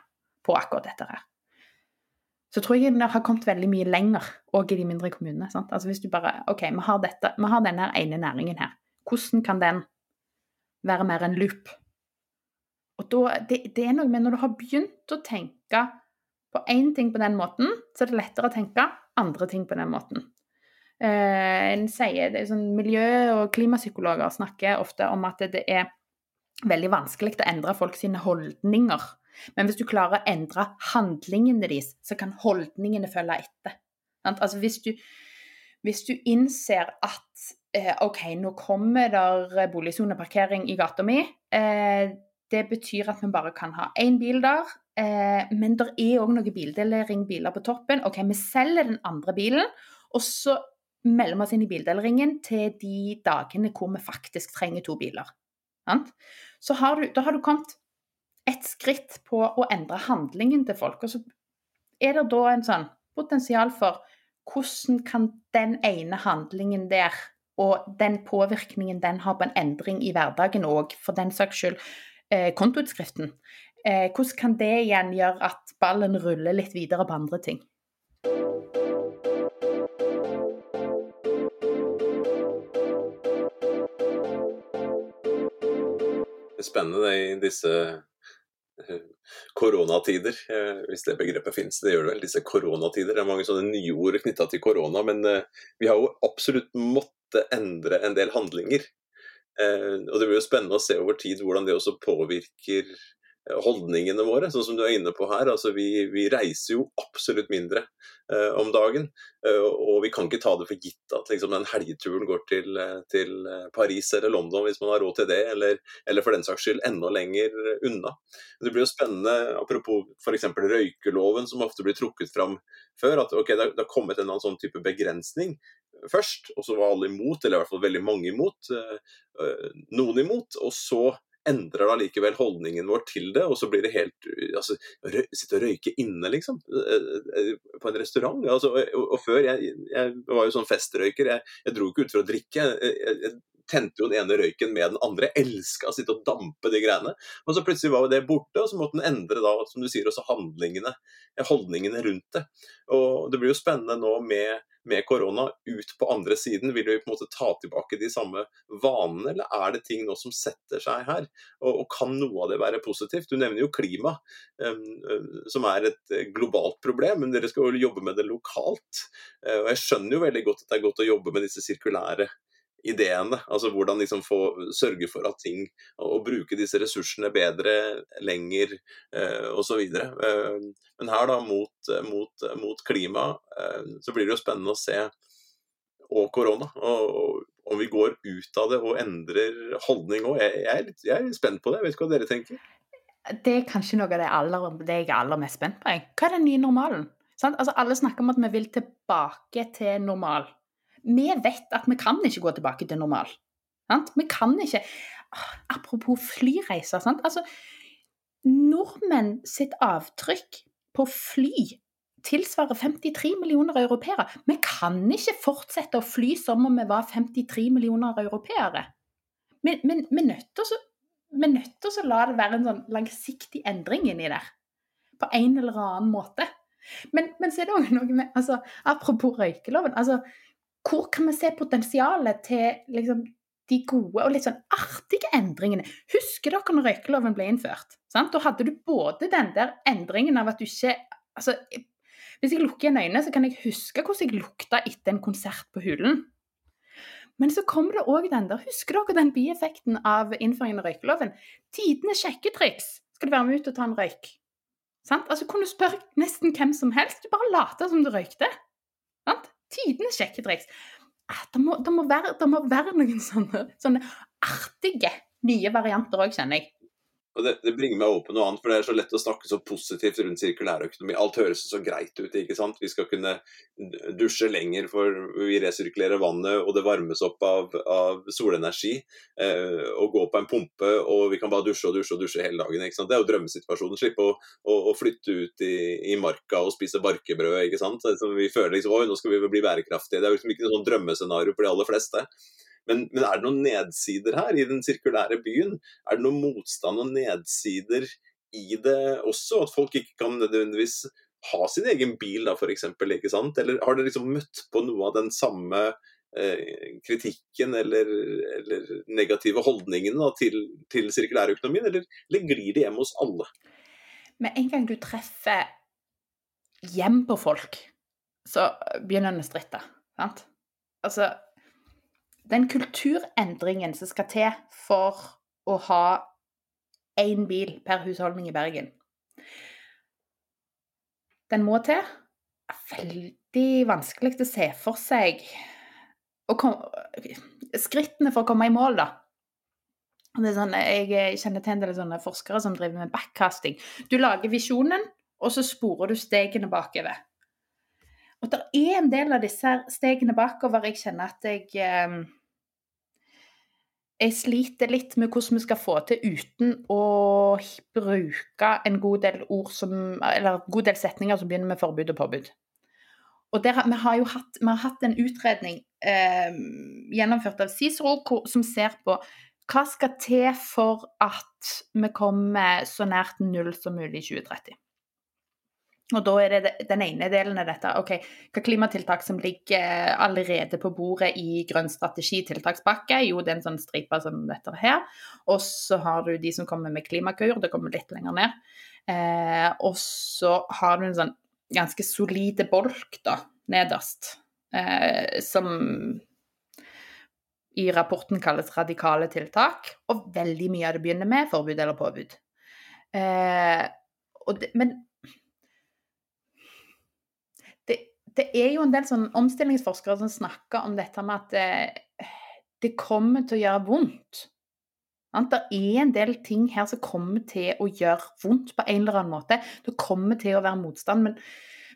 på akkurat dette her? Så tror jeg det har kommet veldig mye lenger òg i de mindre kommunene. Altså hvis du bare OK, vi har, dette, vi har denne ene næringen her. Hvordan kan den være mer en loop? Og da, det, det, er noe med når du har begynt å tenke på én ting på den måten, så er det lettere å tenke andre ting på den måten. Eh, en sier, det er sånn, Miljø- og klimapsykologer snakker ofte om at det er veldig vanskelig å endre folk sine holdninger men hvis du klarer å endre handlingene deres, så kan holdningene følge etter. Altså hvis du, hvis du innser at eh, OK, nå kommer der boligsoneparkering i gata mi. Eh, det betyr at vi bare kan ha én bil der. Eh, men det er òg noen bildelringbiler på toppen. OK, vi selger den andre bilen, og så melder vi oss inn i bildeleringen til de dagene hvor vi faktisk trenger to biler. Så har du, da har du kommet et skritt på å endre handlingen til folk. Og så er det da en sånn potensial for hvordan kan den ene handlingen der og den påvirkningen den har på en endring i hverdagen òg, for den saks skyld, eh, kontoutskriften. Eh, hvordan kan det igjen gjøre at ballen ruller litt videre på andre ting? Spennende i disse koronatider, eh, hvis det begrepet finnes. Det gjør det vel, disse koronatider. Det er mange sånne nye ord knytta til korona, men eh, vi har jo absolutt måttet endre en del handlinger. Eh, og det blir jo spennende å se over tid hvordan det også påvirker holdningene våre, sånn som du er inne på her. Altså, vi, vi reiser jo absolutt mindre eh, om dagen. Eh, og vi kan ikke ta det for gitt at liksom, den helgeturen går til, uh, til, Paris eller London hvis man har råd til det, eller, eller, for den saks skyld enda lenger unna. Det blir jo spennende, apropos f.eks. røykeloven som ofte blir trukket fram før, at okay, det har kommet en annen sånn type begrensning først, og så var alle imot, eller i hvert fall veldig mange imot. Noen imot, og så endrer da likevel holdningen vår til det, og så blir det helt altså, Sitte og røyke inne, liksom. Eh, eh, på en restaurant. Altså, og, og, før jeg, jeg, var jo sånn festrøyker. Jeg, jeg dro ikke ut for å drikke. Jeg, jeg, tente jo den ene røyken med den andre. Elska å sitte og dampe de greiene. Og så plutselig var jo det borte, og så måtte den endre da, som du sier, også handlingene. Holdningene rundt det. Og det blir jo spennende nå med med korona ut på andre siden? Vil vi på en måte ta tilbake de samme vanene, eller er det ting nå som setter seg her? Og, og kan noe av det være positivt? Du nevner jo klima, um, som er et eh, globalt problem, men dere skal jo jobbe med det lokalt. Uh, og Jeg skjønner jo veldig godt at det er godt å jobbe med disse sirkulære ideene. Altså hvordan liksom få sørge for at ting Og bruke disse ressursene bedre, lenger eh, osv. Eh, men her, da, mot, mot, mot klima, eh, så blir det jo spennende å se og korona. Og, om vi går ut av det og endrer holdning òg. Jeg, jeg, jeg, er spent på det. Jeg vet ikke hva dere tenker? Det er kanskje noe av det, aller, det jeg er aller mest spent på. Hva er den nye normalen? Altså, alle snakker om at vi vil tilbake til normal vi vet at vi kan ikke gå tilbake til normal. Sant? Vi kan ikke Apropos flyreiser. Sant? Altså, nordmenn sitt avtrykk på fly tilsvarer 53 millioner europeere. Vi kan ikke fortsette å fly som om vi var 53 millioner europeere. Vi, vi er nødt til å la det være en sånn langsiktig endring inni der. på en eller annen måte. Men, men så er det òg noe med altså, Apropos røykeloven. altså, Hvor kan vi se potensialet til liksom, de gode og litt sånn artige endringene? Husker dere når røykeloven ble innført? Sant? Da hadde du både den der endringen av at du ikke altså, Hvis jeg lukker igjen øynene, så kan jeg huske hvordan jeg lukta etter en konsert på Hulen. Men så kommer det òg den der Husker dere den bieffekten av innføringen av røykeloven? Tidenes sjekketriks. Skal du være med ut og ta en røyk? Sant? Altså, kunne du spørre nesten hvem som helst. Du bare lata som du røykte. Sant? Tidenes sjekketriks. Ah, det, må, det, må være, det må være noen sånne, sånne artige nye varianter òg, kjenner jeg. Og det, det, bringer meg over på noe annet, for det er så lett å snakke så positivt rundt sirkulærøkonomi. Alt høres så greit ut. ikke sant? Vi skal kunne dusje lenger, for vi resirkulerer vannet, og det varmes opp av, av solenergi. Eh, og gå på en pumpe, og vi kan bare dusje og dusje og dusje hele dagen. ikke sant? Det er jo drømmesituasjonen. Slippe å, å, å flytte ut i, i, marka og spise barkebrød. ikke sant? Så vi føler liksom oi, nå skal vi bli bærekraftige. Det er jo liksom ikke noe sånn drømmescenario for de aller fleste. Men, men, er det noen nedsider her i den sirkulære byen? Er det noen motstand og nedsider i det også? At folk ikke kan nødvendigvis ha sin egen bil, da, f.eks.? Eller har dere liksom møtt på noe av den samme eh, kritikken eller, eller, negative holdningene da, til, til sirkulærøkonomien, eller, eller glir det hjem hos alle? Med en gang du treffer hjem på folk, så begynner en å stritte. Sant? Altså, den kulturendringen som skal til for å ha én bil per husholdning i Bergen, den må til. Det er veldig vanskelig å se for seg skrittene for å komme i mål, da. Sånn, jeg kjenner til en del sånne forskere som driver med backcasting. Du lager visjonen, og så sporer du stegene bakover. Og det er en del av disse stegene bakover jeg kjenner at jeg eh, Jeg sliter litt med hvordan vi skal få til uten å bruke en god del som en god del setninger som begynner med forbud og påbud. Og der, vi har jo hatt, har hatt en utredning eh, gjennomført av Cicero som ser på hva skal til for at vi kommer så nært null som mulig i 2030. Og da er det den ene delen av dette. ok, Hva klimatiltak som ligger allerede på bordet i grønn strategi-tiltakspakke? Jo, det er en sånn stripe som dette her. Og så har du de som kommer med Klimakur, det kommer litt lenger ned. Eh, og så har du en sånn ganske solide bolk da, nederst, eh, som i rapporten kalles radikale tiltak. Og veldig mye av det begynner med forbud eller påbud. Eh, det, men det er jo en del sånn omstillingsforskere som snakker om dette med at det, det kommer til å gjøre vondt. Det er en del ting her som kommer til å gjøre vondt på en eller annen måte. Det kommer til å være motstand, men,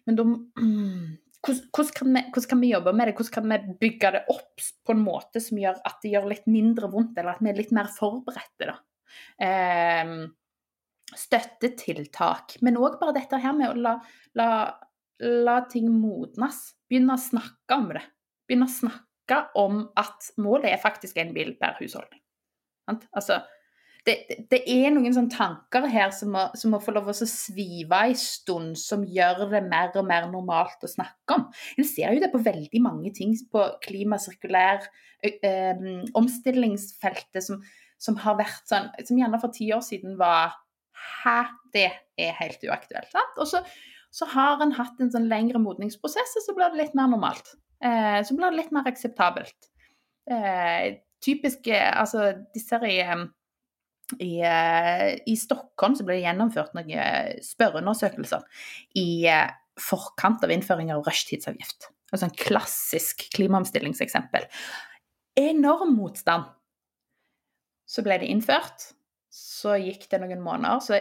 men da, hvordan, kan vi, hvordan, kan vi, jobbe med det? Hvordan kan vi bygge det opp på en måte som gjør at det gjør litt mindre vondt, eller at vi er litt mer forberedte? Eh, støttetiltak. Men òg bare dette her med å la, la la ting modnes. Begynne å snakke om det. Begynne å snakke om at målet er faktisk en bil per husholdning. Altså, det, det, er noen sånne tanker her som må, som må få lov å svive en stund, som gjør det mer og mer normalt å snakke om. En ser jo det på veldig mange ting på klimasirkulær omstillingsfeltet som, som, har vært sånn Som gjerne for ti år siden var Hæ, det er helt uaktuelt. Sant? Og så så har en hatt en sånn lengre modningsprosess, og så blir det litt mer normalt. Eh, så blir det litt mer akseptabelt. Eh, typisk Altså, disse i, i, eh, i Stockholm så ble det gjennomført noen spørreundersøkelser i eh, forkant av innføring av rushtidsavgift. Altså en klassisk klimaomstillingseksempel. Enorm motstand. Så ble det innført. Så gikk det noen måneder, så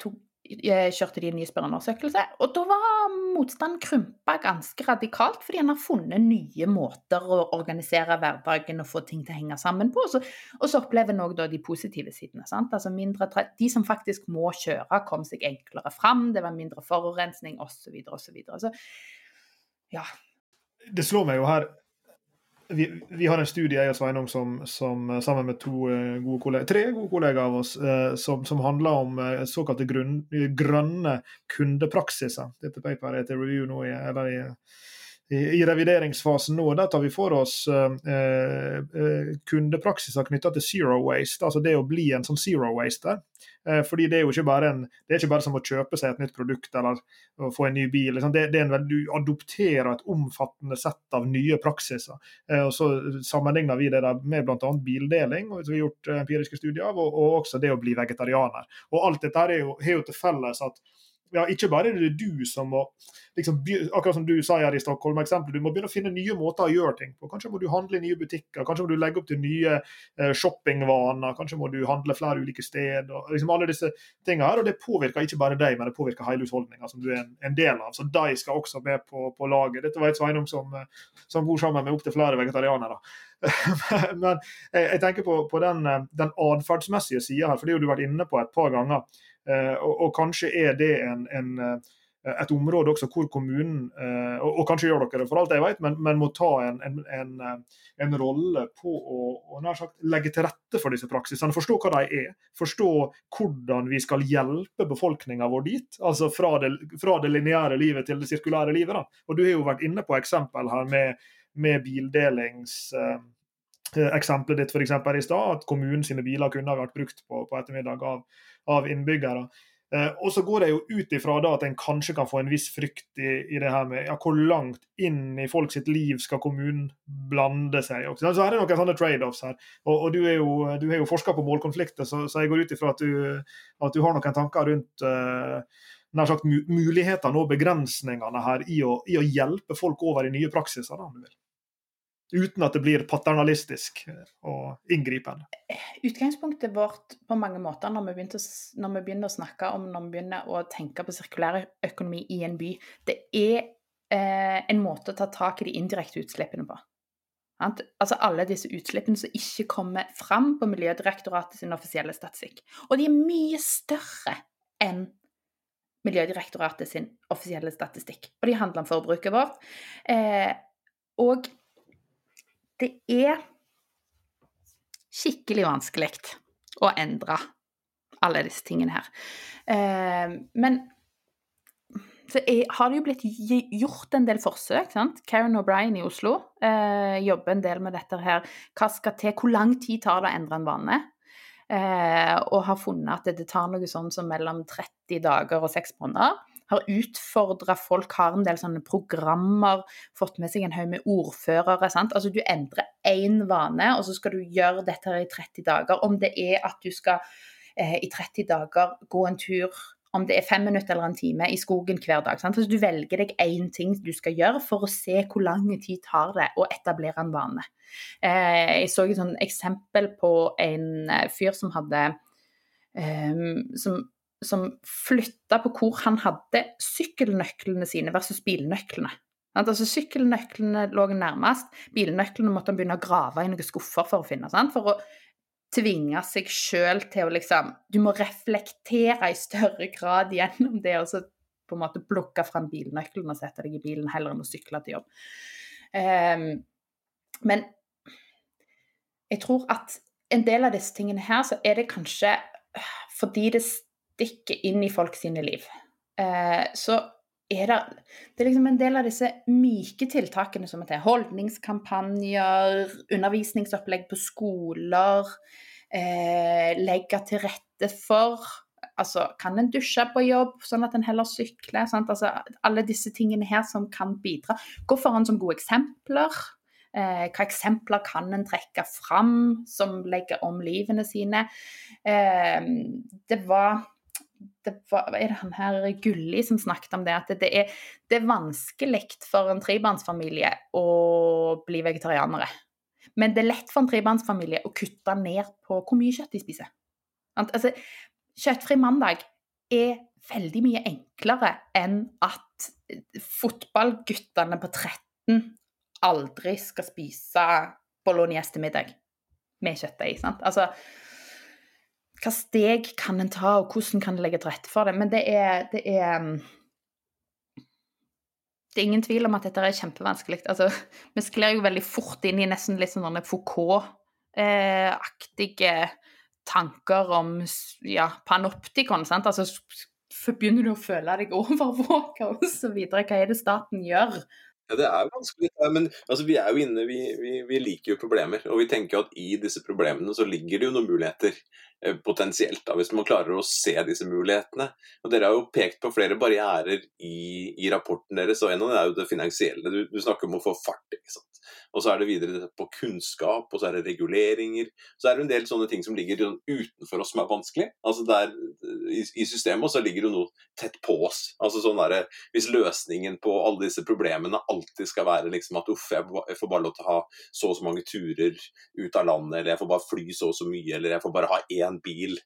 tok kjørte de en ny spørreundersøkelse. Og da var motstanden krympa ganske radikalt, fordi en har funnet nye måter å organisere hverdagen og få ting til å henge sammen på. Og så, og så opplever en òg de positive sidene. Altså mindre, de som faktisk må kjøre, kom seg enklere fram, det var mindre forurensning osv. osv. Så, ja. Det slår meg jo her vi, vi, har en studie jeg og Sveinung som, som sammen med to gode kolleger, tre gode kollegaer av oss som, som handler om såkalte grønne kundepraksiser. Dette paperet er til review nå, eller i i, revideringsfasen nå. Der tar vi for oss eh, eh kundepraksiser knytta til zero waste, altså det å bli en sånn zero waster. Eh, fordi det er jo ikke bare, en, det er ikke bare som å kjøpe seg et nytt produkt eller få en ny bil. Liksom. Det, det, er en, Du adopterer et omfattende sett av nye praksiser. Eh, og Så sammenligner vi det der med bl.a. bildeling, som vi har gjort eh, empiriske studier av, og, og, også det å bli vegetarianer. Og Alt dette er jo, jo til felles at ja, ikke bare er det du som må liksom, akkurat som du sa her i Stockholm, eksempel, du må begynne å finne nye måter å gjøre ting på. Kanskje må du handle i nye butikker, kanskje må du legge opp til nye eh, shoppingvaner, kanskje må du handle flere ulike steder. og liksom alle disse tingene her, og Det påvirker ikke bare deg, men det påvirker hele husholdninga som du er en, en, del av. Så de skal også med på, på laget. Dette var et Sveinung som, eh, som bor sammen med opptil flere vegetarianere. men jeg, jeg, tenker på, på den, eh, den atferdsmessige sida her, for det har du vært inne på et par ganger. Eh, og, og, kanskje er det en, en, eh, et område også hvor kommunen, eh, og, og, kanskje gjør dere det for alt jeg vet, men, men må ta en, en, rolle på å, å sagt, legge til rette for disse praksisene. Forstå hva de er. Forstå hvordan vi skal hjelpe befolkninga vår dit. Altså fra det, fra det lineære livet til det sirkulære livet. Da. Og Du har jo vært inne på eksempel her med, med bildelings eksempelet ditt for eksempel, i stad, at kommunens biler kunne vært brukt på, på ettermiddag av, av innbyggere. Eh, og så går det jo ut ifra da at en kanskje kan få en viss frykt i, i det her med ja, hvor langt inn i folk sitt liv skal kommunen blande seg. Så er det noen sånne trade-offs her. Og, og, du er jo, du jo forska på målkonflikter, så, så, jeg går ut ifra at at du har noen tanker rundt uh, nær sagt mulighetene og begrensningene her i å, i å, hjelpe folk over i nye praksiser. da, om du vil uten at det blir paternalistisk og inngripende? Utgangspunktet vårt på mange måter når vi, å, når vi, begynner å snakke om når vi begynner å tenke på sirkulær økonomi i en by, det er eh, en måte å ta tak i de indirekte utslippene på. Altså alle disse utslippene som ikke kommer fram på Miljødirektoratet sin offisielle statistikk. Og de er mye større enn Miljødirektoratet sin offisielle statistikk. Og de handler om forbruket vårt. Eh, og det er skikkelig vanskelig å endre alle disse tingene her. Eh, men så er, har det jo blitt gjort en del forsøk. sant? Karen O'Brien i Oslo eh, jobber en del med dette her. Hva skal til? Hvor lang tid tar det å endre en vane? Eh, og har funnet at det, det tar noe sånn som mellom 30 dager og 6 måneder har utfordra folk, har en del sånne programmer, fått med seg en haug med ordførere. sant? Altså Du endrer én vane, og så skal du gjøre dette her i 30 dager. Om det er at du skal eh, i 30 dager gå en tur om det er fem minutter eller en time i skogen hver dag. Sant? Altså, du velger deg én ting du skal gjøre for å se hvor lang tid tar det å etablere en vane. Eh, jeg så et eksempel på en eh, fyr som hadde um, som som flytta på hvor han hadde sykkelnøklene sine versus bilnøklene. Altså Sykkelnøklene lå nærmest, bilnøklene måtte han begynne å grave i noen skuffer for å finne. Sant? For å tvinge seg sjøl til å liksom Du må reflektere i større grad gjennom det og så på en måte plukke fram bilnøkkelen og sette deg i bilen heller enn å sykle til jobb. Um, men jeg tror at en del av disse tingene her, så er det kanskje fordi det stikker inn i folk sine liv. Eh, så er det, det er liksom en del av disse myke tiltakene som er til. Holdningskampanjer, undervisningsopplegg på skoler. Eh, legge til rette for Altså, kan en dusje på jobb, sånn at en heller sykler? Altså, alle disse tingene her som kan bidra. Gå foran som gode eksempler. Eh, hva eksempler kan en trekke fram som legger om livene sine? Eh, det var det var, er det han her Gulli som snakket om det, at det er, det er vanskelig for en trebarnsfamilie å bli vegetarianere. Men det er lett for en trebarnsfamilie å kutte ned på hvor mye kjøtt de spiser. Altså, kjøttfri mandag er veldig mye enklere enn at fotballguttene på 13 aldri skal spise bolognese til middag med kjøttdeig. Altså, hva steg kan en ta, og hvordan kan en legge til rette for det. Men det er, det er mm, det er ingen tvil om at dette er kjempevanskelig. Altså, vi sklir jo veldig fort inn i nesten litt sånne Foucault-aktige tanker om ja, panoptikon. sant? Altså, begynner du å føle deg overvåka osv. Hva er det staten gjør? Ja, Det er vanskelig, men altså, vi er jo inne, vi, vi, vi, liker jo problemer. Og vi tenker at i disse problemene så ligger det jo noen muligheter eh, potensielt, da, hvis man klarer å se disse mulighetene. Og Dere har jo pekt på flere barrierer i, i rapporten deres, og en av dem er jo det finansielle. Du, du snakker om å få fart. ikke sant? Og så er det videre på kunnskap, og så er det reguleringer. Så er det en del sånne ting som ligger utenfor oss som er vanskelig. Altså der, i, systemet så ligger det noe tett på oss. Altså sånn der, Hvis løsningen på alle disse problemene alltid skal være liksom at uff, jeg får bare lov til å ha så og så mange turer ut av landet, eller jeg får bare fly så og så mye, eller jeg får bare ha én bil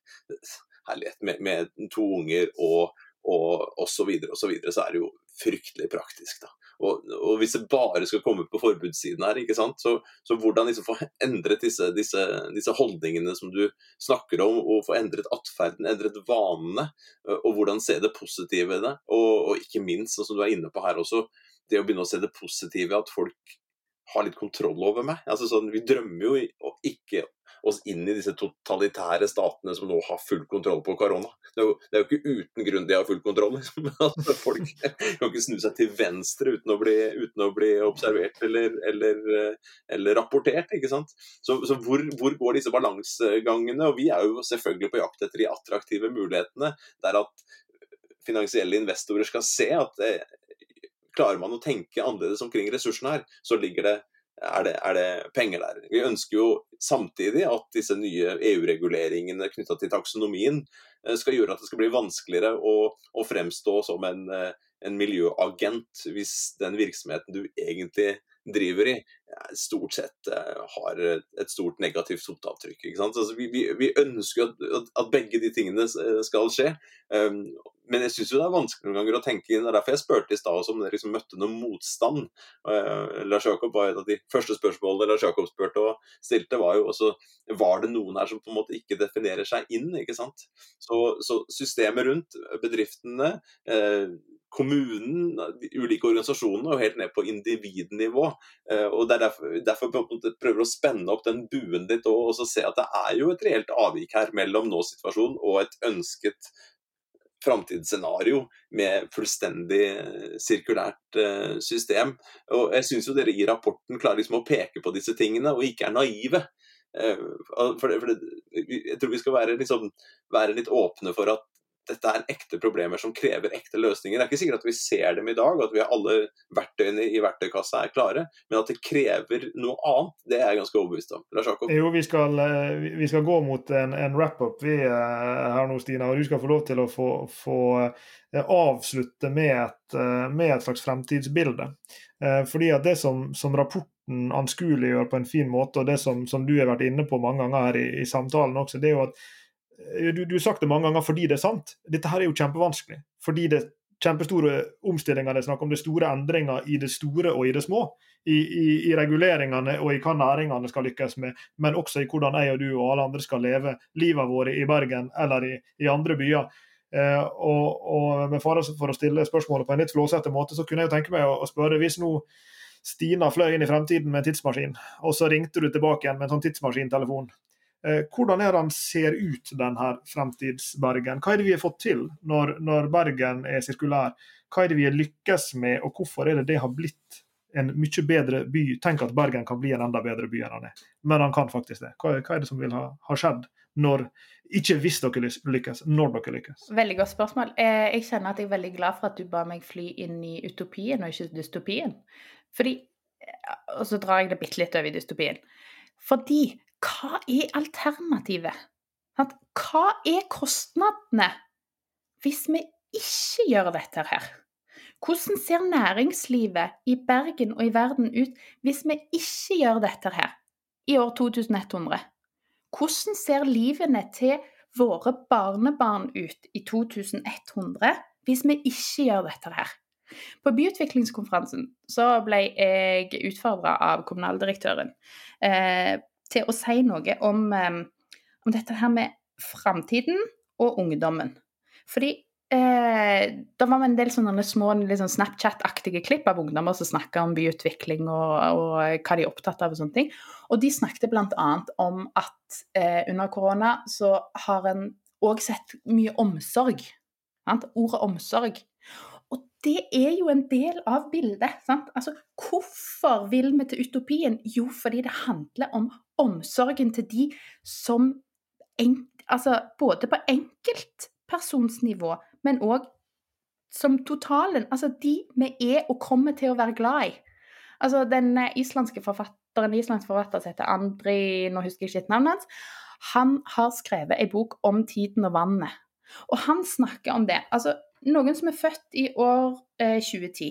herlighet, med, med to unger og og osv., så, videre, og så, videre, så er det jo fryktelig praktisk. da. Og, og, hvis det bare skal komme på forbudssiden her, ikke sant? Så, så hvordan liksom få endret disse, disse, disse, holdningene som du snakker om, og få endret atferden, endret vanene, og hvordan se det positive i det. Og, og ikke minst, som du er inne på her også, det å begynne å se det positive, at folk har litt kontroll over meg. Altså sånn, Vi drømmer jo ikke oss inn i disse totalitære statene som nå har full kontroll på korona. Det er jo, det er jo ikke uten grunn de har full kontroll. Liksom. Altså, folk kan ikke snu seg til venstre uten å bli, uten å bli observert eller, eller, eller, rapportert. ikke sant? Så, så hvor, hvor, går disse balansegangene? Og vi er jo selvfølgelig på jakt etter de attraktive mulighetene. der at finansielle investorer skal se at eh, klarer man å tenke annerledes omkring ressursene her, så ligger det er det, er det, penger der. Vi ønsker jo samtidig at disse nye EU-reguleringene knytta til taksonomien eh, skal gjøre at det skal bli vanskeligere å, å fremstå som en, eh, en, miljøagent hvis den virksomheten du egentlig driver i, stort sett uh, har et stort negativt fotavtrykk. Altså, vi, vi, vi, ønsker at, at, begge de tingene skal skje. Um, men jeg syns det er vanskelig noen ganger å tenke inn. Det er derfor jeg spurte i stad om dere liksom møtte noen motstand. Uh, Lars Jakob var et av de første spørsmålene Lars Jakob spurte og stilte, var jo også var det noen her som på en måte ikke definerer seg inn. ikke sant? Så, så systemet rundt, bedriftene, uh, kommunen, ulike organisasjonene og helt ned på individnivå. Uh, og det er Derfor, derfor prøver å spenne opp den buen litt og, også se at det er jo et reelt avvik her mellom nåsituasjonen og et ønsket framtidsscenario med fullstendig eh, sirkulært uh, system. Og Jeg syns dere i rapporten klarer liksom å peke på disse tingene, og ikke er naive. For, det, for det, jeg tror vi skal være, liksom, være litt åpne for at dette er ekte problemer som krever ekte løsninger. Det er ikke sikkert at vi ser dem i dag, at vi har alle verktøyene i verktøykassa er klare, men at det krever noe annet, det er jeg ganske overbevist om. Lars Jakob? Jo, vi skal, eh, vi skal, gå mot en, en wrap-up vi her nå, Stina. Og du skal få lov til å få, få eh, avslutte med et, med et, slags fremtidsbilde. Fordi at det som, som rapporten anskueliggjør på en fin måte, og det som, som, du har vært inne på mange ganger her i, i samtalen også, det er jo at Eh, du, du har sagt det mange ganger fordi det er sant. Dette her er jo kjempevanskelig. Fordi det er kjempestore omstillinger. Det er snakk om det store endringer i det store og i det små. I, i, i reguleringene og i hva næringene skal lykkes med, men også i hvordan jeg og du og alle andre skal leve livet vårt i Bergen eller i, i andre byer. Eh, og, og, med fare for å stille spørsmålet på en litt flåsete måte, så kunne jeg jo tenke meg å, å spørre hvis nå Stina fløy inn i fremtiden med en tidsmaskin, og så ringte du tilbake igjen med en sånn tidsmaskintelefon. Eh, hvordan er det han ser ut, denne fremtidsbergen? Hva er det vi har fått til når, når Bergen er sirkulær? Hva er det vi har lykkes med, og hvorfor er det det har blitt en mye bedre by? Tenk at Bergen kan bli en enda bedre by enn han er, men han kan faktisk det. Hva, hva er det som vil ha, ha, skjedd når Ikke hvis dere lykkes, når dere lykkes. Veldig godt spørsmål. Eh, jeg kjenner at jeg er veldig glad for at du ba meg fly inn i utopien og ikke dystopien. Fordi eh, Og så drar jeg det bitte litt over i dystopien. Fordi hva er alternativet? Hva er kostnadene hvis vi ikke gjør dette her? Hvordan ser næringslivet i Bergen og i verden ut hvis vi ikke gjør dette her i år 2100? Hvordan ser livene til våre barnebarn ut i 2100 hvis vi ikke gjør dette her? På byutviklingskonferansen så ble jeg utfordra av kommunaldirektøren eh, til å si noe om, om dette her med framtiden og ungdommen. Fordi eh, da var det en del sånne små liksom Snapchat-aktige klipp av ungdommer som snakka om byutvikling og, og, hva de er opptatt av og sånne ting. Og de snakket bl.a. om at eh, under korona så har en òg sett mye omsorg. Sant? Ordet omsorg. Og det er jo en del av bildet. Sant? Altså, hvorfor vil vi til utopien? Jo, fordi det handler om omsorgen til de som en, altså, Både på enkeltpersonsnivå, men òg som totalen. Altså de vi er og kommer til å være glad i. Altså Den islandske forfatteren islandsk forfatter som heter Andri Nå husker jeg ikke navnet hans. Han har skrevet ei bok om tiden og vannet. Og han snakker om det. Altså, noen som er født i år eh, 2010.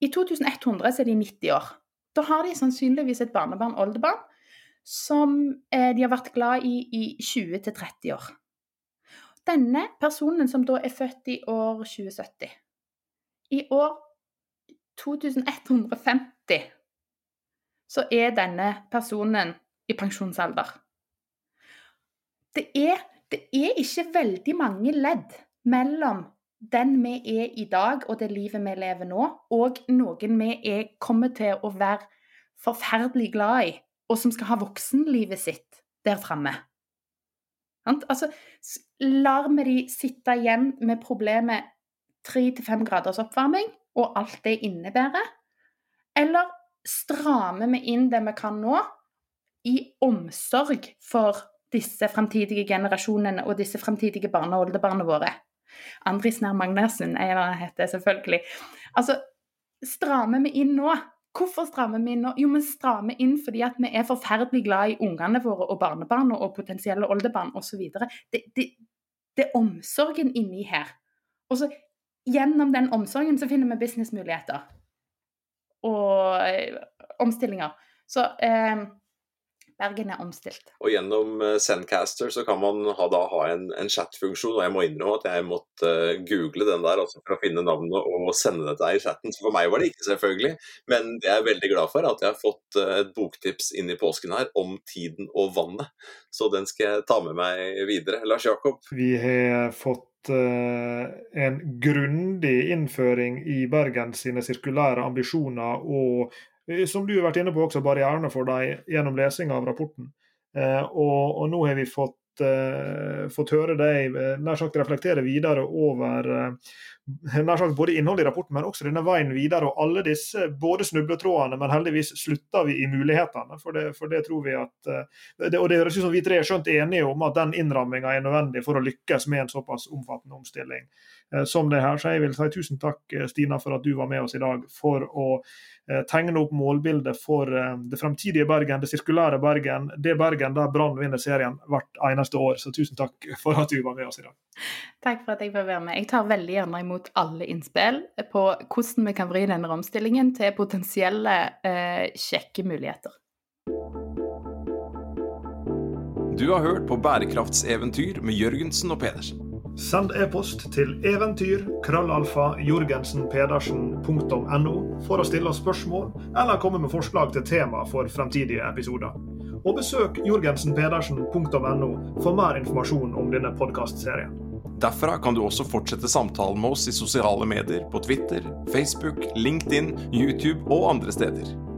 I 2100 så er de 90 år. Da har de sannsynligvis et barnebarn, oldebarn, som eh, de har vært glad i i 20-30 år. Denne personen som da er født i år 2070 I år 2150 så er denne personen i pensjonsalder. Det er, det er ikke veldig mange ledd mellom den vi er i dag og det livet vi lever nå, og noen vi er, kommer til å være forferdelig glad i, og som skal ha voksenlivet sitt der framme. Altså, lar vi de sitte igjen med problemet tre til fem graders oppvarming og alt det innebærer? Eller strammer vi inn det vi kan nå, i omsorg for disse fremtidige generasjonene og disse fremtidige barna og oldebarna våre? Andris Nær Magnersen er det han heter, selvfølgelig. Altså, strammer vi inn nå? Hvorfor strammer vi inn nå? Jo, vi strammer inn fordi at vi er forferdelig glad i ungene våre og barnebarna og potensielle oldebarn osv. Det, det, det er omsorgen inni her. Og så gjennom den omsorgen så finner vi businessmuligheter og eh, omstillinger. Så eh, Bergen er omstilt. Og gjennom Sendcaster eh, så kan man ha, da ha en, en chat-funksjon, og jeg må innrømme at jeg måtte uh, google den der altså for å finne navnet og sende det til deg i chatten. Så for meg var det ikke selvfølgelig, men jeg er veldig glad for at jeg har fått uh, et boktips inn i påsken her om tiden og vannet. Så den skal jeg ta med meg videre. Lars Jakob? Vi har fått en grundig innføring i Bergen sine sirkulære ambisjoner og Eh, som du har vært inne på også, barrierene for deg gjennom lesing av rapporten. Eh, og, og, nå har vi fått, uh, fått høre deg nær sagt reflektere videre over sagt både innholdet i rapporten, men også denne veien videre. Og alle disse både snubletrådene, men heldigvis slutter vi i mulighetene. For det, for det tror vi at uh, det, Og det høres ut som vi tre er skjønt enige om at den innramminga er nødvendig for å lykkes med en såpass omfattende omstilling som det her. Så jeg vil si tusen takk, Stina, for at du var med oss i dag for å Eh, tegne opp målbildet for eh, det fremtidige Bergen, det sirkulære Bergen. Det Bergen der Brann vinner serien hvert eneste år. Så tusen takk for at du var med oss i dag. Takk for at jeg får være med. Jeg tar veldig gjerne imot alle innspill på hvordan vi kan vri denne omstillingen til potensielle eh, kjekke muligheter. Du har hørt på Bærekraftseventyr med Jørgensen og Pedersen. Send e-post til eventyr krøllalfa jorgensenpedersen.no for å stille oss spørsmål eller komme med forslag til tema for fremtidige episoder. Og besøk jorgensenpedersen.no for mer informasjon om denne podkastserien. Derfra kan du også fortsette samtalen med oss i sosiale medier på Twitter, Facebook, LinkedIn, YouTube og andre steder.